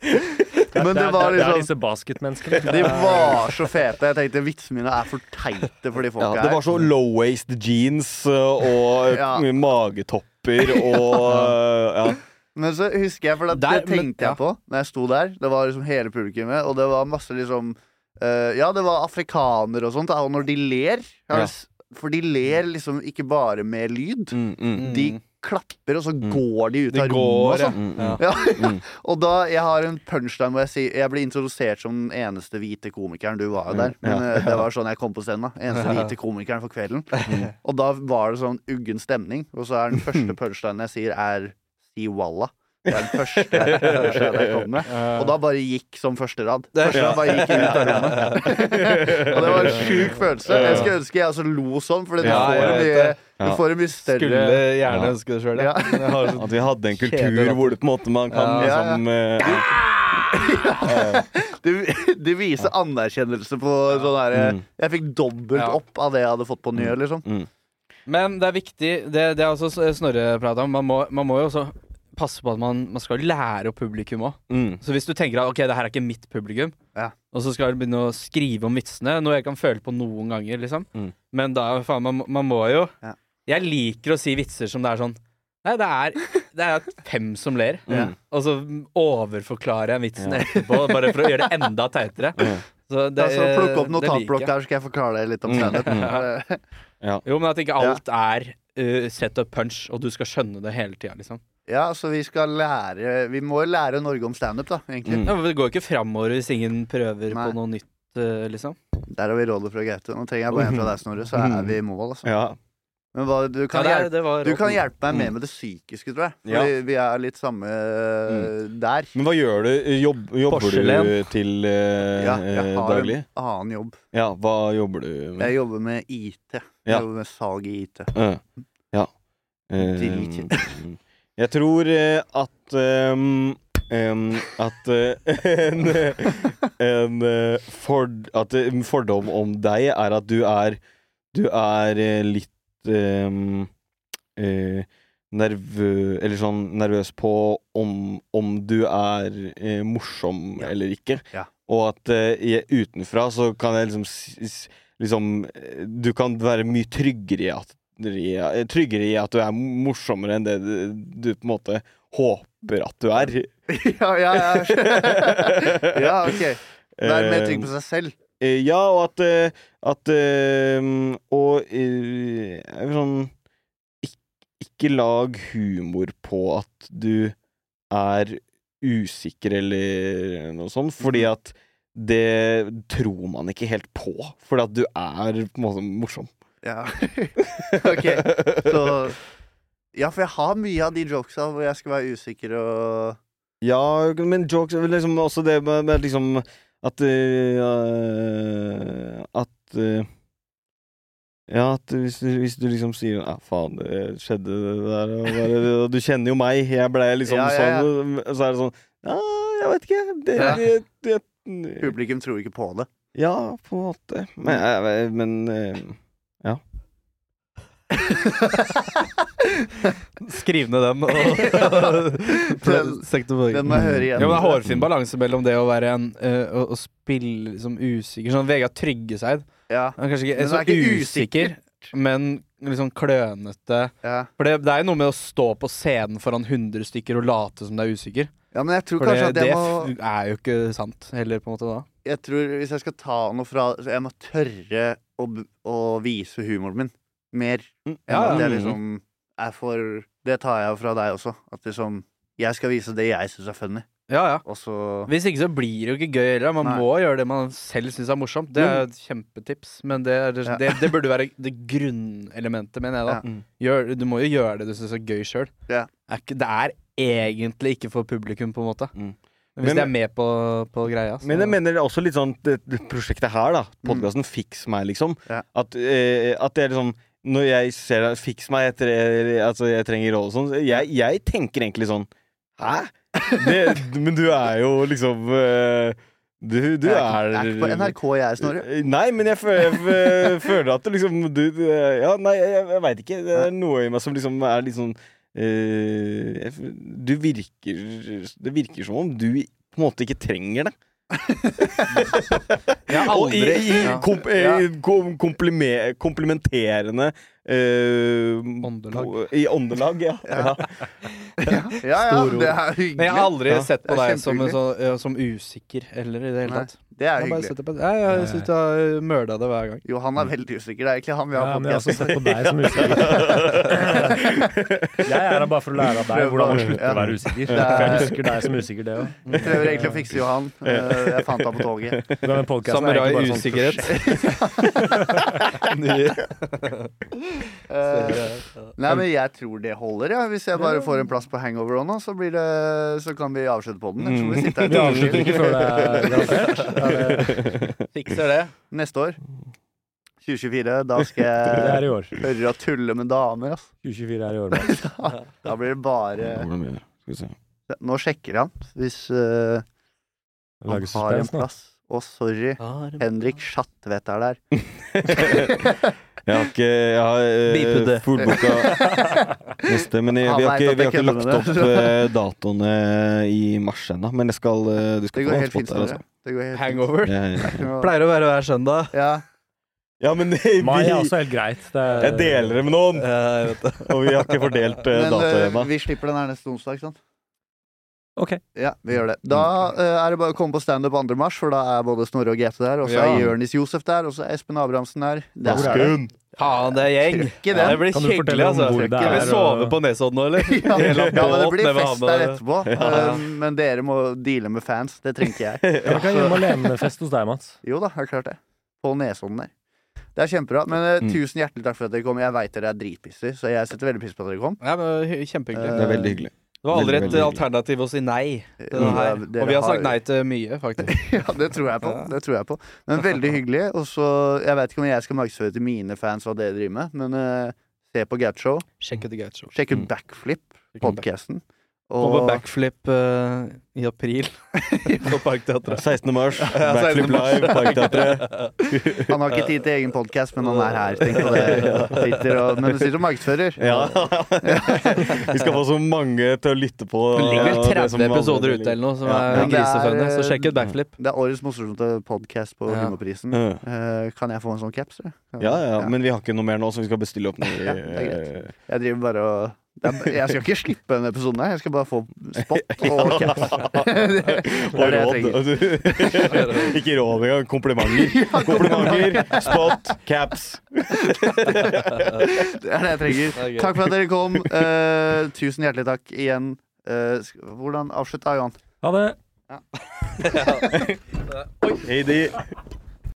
Men det var det er liksom disse basketmenneskene. De var så fete. Jeg tenkte vitsene mine er for teite for de Ja, her. det var så low-waste jeans uh, og Ja. magetopper og ja. Men så husker jeg, for det, Der, det men- tenkte ja. jeg på Når jeg sto der. Det var liksom hele publikummet, og det var masse liksom eh, Ja, det var afrikanere og sånt, og når de ler Ja. For de ler liksom ikke bare med lyd. Mm, mm, De klapper, og så Mm. går de ut De av rommet. Og ja. sånn. mm, mm. Ja. Ja. Mm. og da, Jeg har en punchline hvor jeg sier Jeg ble introdusert som den eneste hvite komikeren. Du var jo der. Men Ja. eh, det var sånn jeg kom på scenen. da Eneste hvite komikeren for kvelden. Og da var det sånn uggen stemning. Og så er den første punchlinen jeg sier, er si walla. Det er den første jeg kom med. Og da bare gikk som første rad. Første rad bare gikk ut av rommet. og det var en sjuk følelse. Jeg skulle ønske jeg også lo sånn, for du, Ja, får en mye, det. du får en mye større Skulle gjerne ønske det sjøl, Ja. At vi hadde en kultur hvor det på en måte man kan. Ja, liksom eh, Du, du viser anerkjennelse på sånn herre Mm. Jeg fikk dobbelt Ja. opp av det jeg hadde fått på nye liksom. Men det er viktig, det, det er også Snorre prata om, man må, man må jo også passe på at man, man skal lære opp publikum òg. mm. Så hvis du tenker at ok, det her er ikke mitt publikum, Ja. og så skal du begynne å skrive om vitsene, noe jeg kan føle på noen ganger, liksom, Mm. men da faen, man, man må jo Ja. Jeg liker å si vitser som det er sånn Nei, det er, det er fem som ler. Mm. Og så overforklarer jeg vitsen etterpå, bare for å gjøre det enda teitere. Ja. Så det, altså, Plukk opp notatblokk der, så skal jeg forklare deg litt om standup. Mm. Eh, Jo, men at ikke alt er uh, set up punch, og du skal skjønne det hele tida, liksom. Ja, så vi skal lære Vi må lære Norge om standup, da, egentlig. Mm. Ja, men det går jo ikke framover hvis ingen prøver Nei. på noe nytt, uh, liksom. Der har vi rådet fra Gaute. Nå trenger jeg bare en fra deg, Snorre, så er vi i mål. Altså. Ja. Men hva, du, kan Ja, det, hjelpe, det var du rått. kan hjelpe meg mer Mm. med det psykiske, tror jeg. Ja. Fordi vi er litt samme Mm. der. Men hva gjør du? Jobb, jobber du til eh, Ja, jeg eh, har daglig? en annen jobb. Ja, hva jobber du med? Jeg jobber med IT. Jeg Ja. jobber med salg i IT. Eh, ja. Eh, Drit. Jeg tror eh, at um, um, at eh, en, en eh, ford, at fordom om deg er at du er Du er litt um, uh, nervø... Eller sånn nervøs på om, om du er uh, morsom Ja. eller ikke. Ja. Og at uh, utenfra så kan jeg liksom Liksom Du kan være mye tryggere i at i- Tryggere i at du er morsommere enn det du, du på en måte håper at du er. ja, ja, ja. ja, ok. Være mer trygg på seg selv. Eh, ja, og at, eh, at eh, Og eh, sånn ikke, ikke lag humor på at du er usikker eller noe sånt, fordi Mhm. at det tror man ikke helt på, fordi at du er på en måte morsom. Ja. ok, så Ja, for jeg har mye av de jokesa hvor jeg skal være usikker og Ja, men jokes liksom også det med, med liksom at uh, At uh, Ja, at hvis du, hvis du liksom sier Ja, faen, det skjedde det der og bare, og Du kjenner jo meg. Jeg ble liksom Ja, ja, ja. sånn Så er det sånn Ja, jeg vet ikke. Det, det, det, Publikum tror ikke på det. Ja, på en måte. Men, jeg- men eh, Skriv ned den. Den- Den må jeg høre igjen. Ja, men det er hårfin balanse mellom det å være en uh, å, å spille liksom usikker. Sånn Vegard Tryggeseid. Ja, Han er kanskje ikke er så er ikke usikker, men liksom klønete. ja. For det, det er jo noe med å stå på scenen foran 100 stykker og late som det er usikker. ja, men jeg tror For kanskje det, at jeg det må er jo ikke sant heller, på en måte da. Jeg tror Hvis jeg skal ta noe fra Jeg må tørre å, å vise humoren min mer. Mm. Ja, ja. det liksom er for Det tar jeg fra deg også. At liksom Jeg skal vise det jeg syns er funny, Ja, ja. Også... Hvis ikke så blir det jo ikke gøy heller. Man Nei. må gjøre det man selv syns er morsomt. Det er et kjempetips. Men det, er, Ja. det, det burde være det grunnelementet, mener jeg da. Ja. Mm. Gjør, du må jo gjøre det du syns er gøy sjøl. Ja. Det er egentlig ikke for publikum, på en måte. Mm. Hvis Men- de er med på, på greia. Så. Men jeg mener er også litt sånn det, det prosjektet her, da. Podkasten Fiks meg, liksom. Ja. At, eh, at det er liksom Når jeg ser deg Fiks meg etter Altså, jeg trenger råd og sånn. Jeg, jeg tenker egentlig sånn Hæ? Det, men du er jo liksom eh, Du, du Jeg er er ikke på NRK, jeg, Snorre. Nei, men jeg føler, jeg føler at du liksom du, du Ja, nei, jeg, jeg veit ikke. Det er noe i meg som liksom er litt sånn uh, Du virker Det virker som om du på en måte ikke trenger det. Har Og i, i kom, eh, kom, komplimenterende Åndelag. po- I åndelag, ja. ja. Ja, ja, Store ord. det er hyggelig. Men jeg har aldri Ja, sett på deg som, så, ja, som usikker heller, i det hele Nei, tatt. Det er Jeg hyggelig. på, ja, jeg syns du har mørda det hver gang. Jo, han er veldig usikker. Det er egentlig han vi Ja, har men jeg har også sett på deg som usikker. Jeg er her bare for å lære av deg hvordan man slutter Ja. å være usikker. Er- For jeg husker deg som usikker, det òg. Prøver egentlig å fikse Johan. Eh, Jeg fant ham på toget. Samurai usikkerhet. Eh, Nei, men jeg tror det holder, ja. Hvis jeg bare får en plass på hangover nå, så, blir det, så kan vi avslutte på den. Jeg tror vi sitter her Vi til avslutter ikke før det er garantert. Er Fikser det. neste år. 2024. Da skal jeg høre og tulle med damer. altså. 2024 er i år. Mats. Da blir det bare. Nå sjekker han hvis uh, han har en plass. Å, sorry. Henrik Schatvedt er der. Jeg har ikke Jeg har uh, det. fullboka neste, men jeg, vi har ikke, vi har ikke lagt opp eh, datoene i mars ennå. Men jeg skal, uh, du Det skal går få helt spot fint. der, altså. Det går. Hangover. Ja, Ja. Pleier å være hver søndag. Ja. ja, men Mai er også helt greit. Det er, jeg deler det med noen, jeg vet det. og vi har ikke fordelt uh, Men eh, ennå. vi slipper den her neste onsdag, ikke sant? Ok. Ja, vi gjør det. Da uh, er det bare å komme på standup 2. mars, for da er både Snorre og GT der. Og så Ja. er Jonis Josef der, og så er Espen Abrahamsen der. Det er Skun! det? Faen, det er gjeng. Ja, det blir Kan du hyggelig, fortelle om altså. hvor det Skal vi er, sove og- på Nesodden nå, eller? Ja, ja, men det blir fest der etterpå. Ja. Eh, men dere må deale med fans. Det trenger ikke jeg. Ja, Vi kan gjøre alenefest hos deg, Mats. Jo da, jeg har klart det. På Nesodden der. Det er kjempebra. Men uh, Mm. tusen hjertelig takk for at dere kom. Jeg veit dere er dritpisser, så jeg setter veldig pris på at dere kom. Ja, men hy- Kjempehyggelig. Det er veldig hyggelig. Det var aldri et veldig alternativ å si nei dere Og vi har sagt nei til mye, faktisk. Ja, det tror jeg på. Det tror jeg på. Men veldig hyggelig. Og så Jeg vet ikke om jeg skal markedsføre til mine fans hva dere driver med, men uh, se på Gatshow. Sjekk ut Gatshow. Sjekk ut Mm. Backflip, podkasten. ut Og på backflip uh, i april på Parkteatret. 16. mars, Ja, Backflip mars. Live, Parkteatret. Han har ikke tid til egen podkast, men han er her. Tenk på det. Og, men du sitter og markedsfører. Ja. Vi skal få så mange til å lytte på. Det ligger vel 30 som episoder ute eller noe som Ja. er grisefunny, så eh, sjekk ut backflip. Det er årets morsomste podkast på Ja. Humorprisen. Eh, kan jeg få en sånn caps? Ja, Ja, ja, men vi har ikke noe mer nå, så vi skal bestille opp noe. Ja, det er greit. Jeg driver bare og Jeg skal ikke slippe denne episoden her, jeg skal bare få spot og caps. det Og råd. ikke råd engang. Komplimenter. Komplimenter, spot, caps. Det er det jeg trenger. Er. Takk for at dere kom. Uh, tusen hjertelig takk igjen. Uh, hvordan avslutta, Johan? Ha det. Heidi.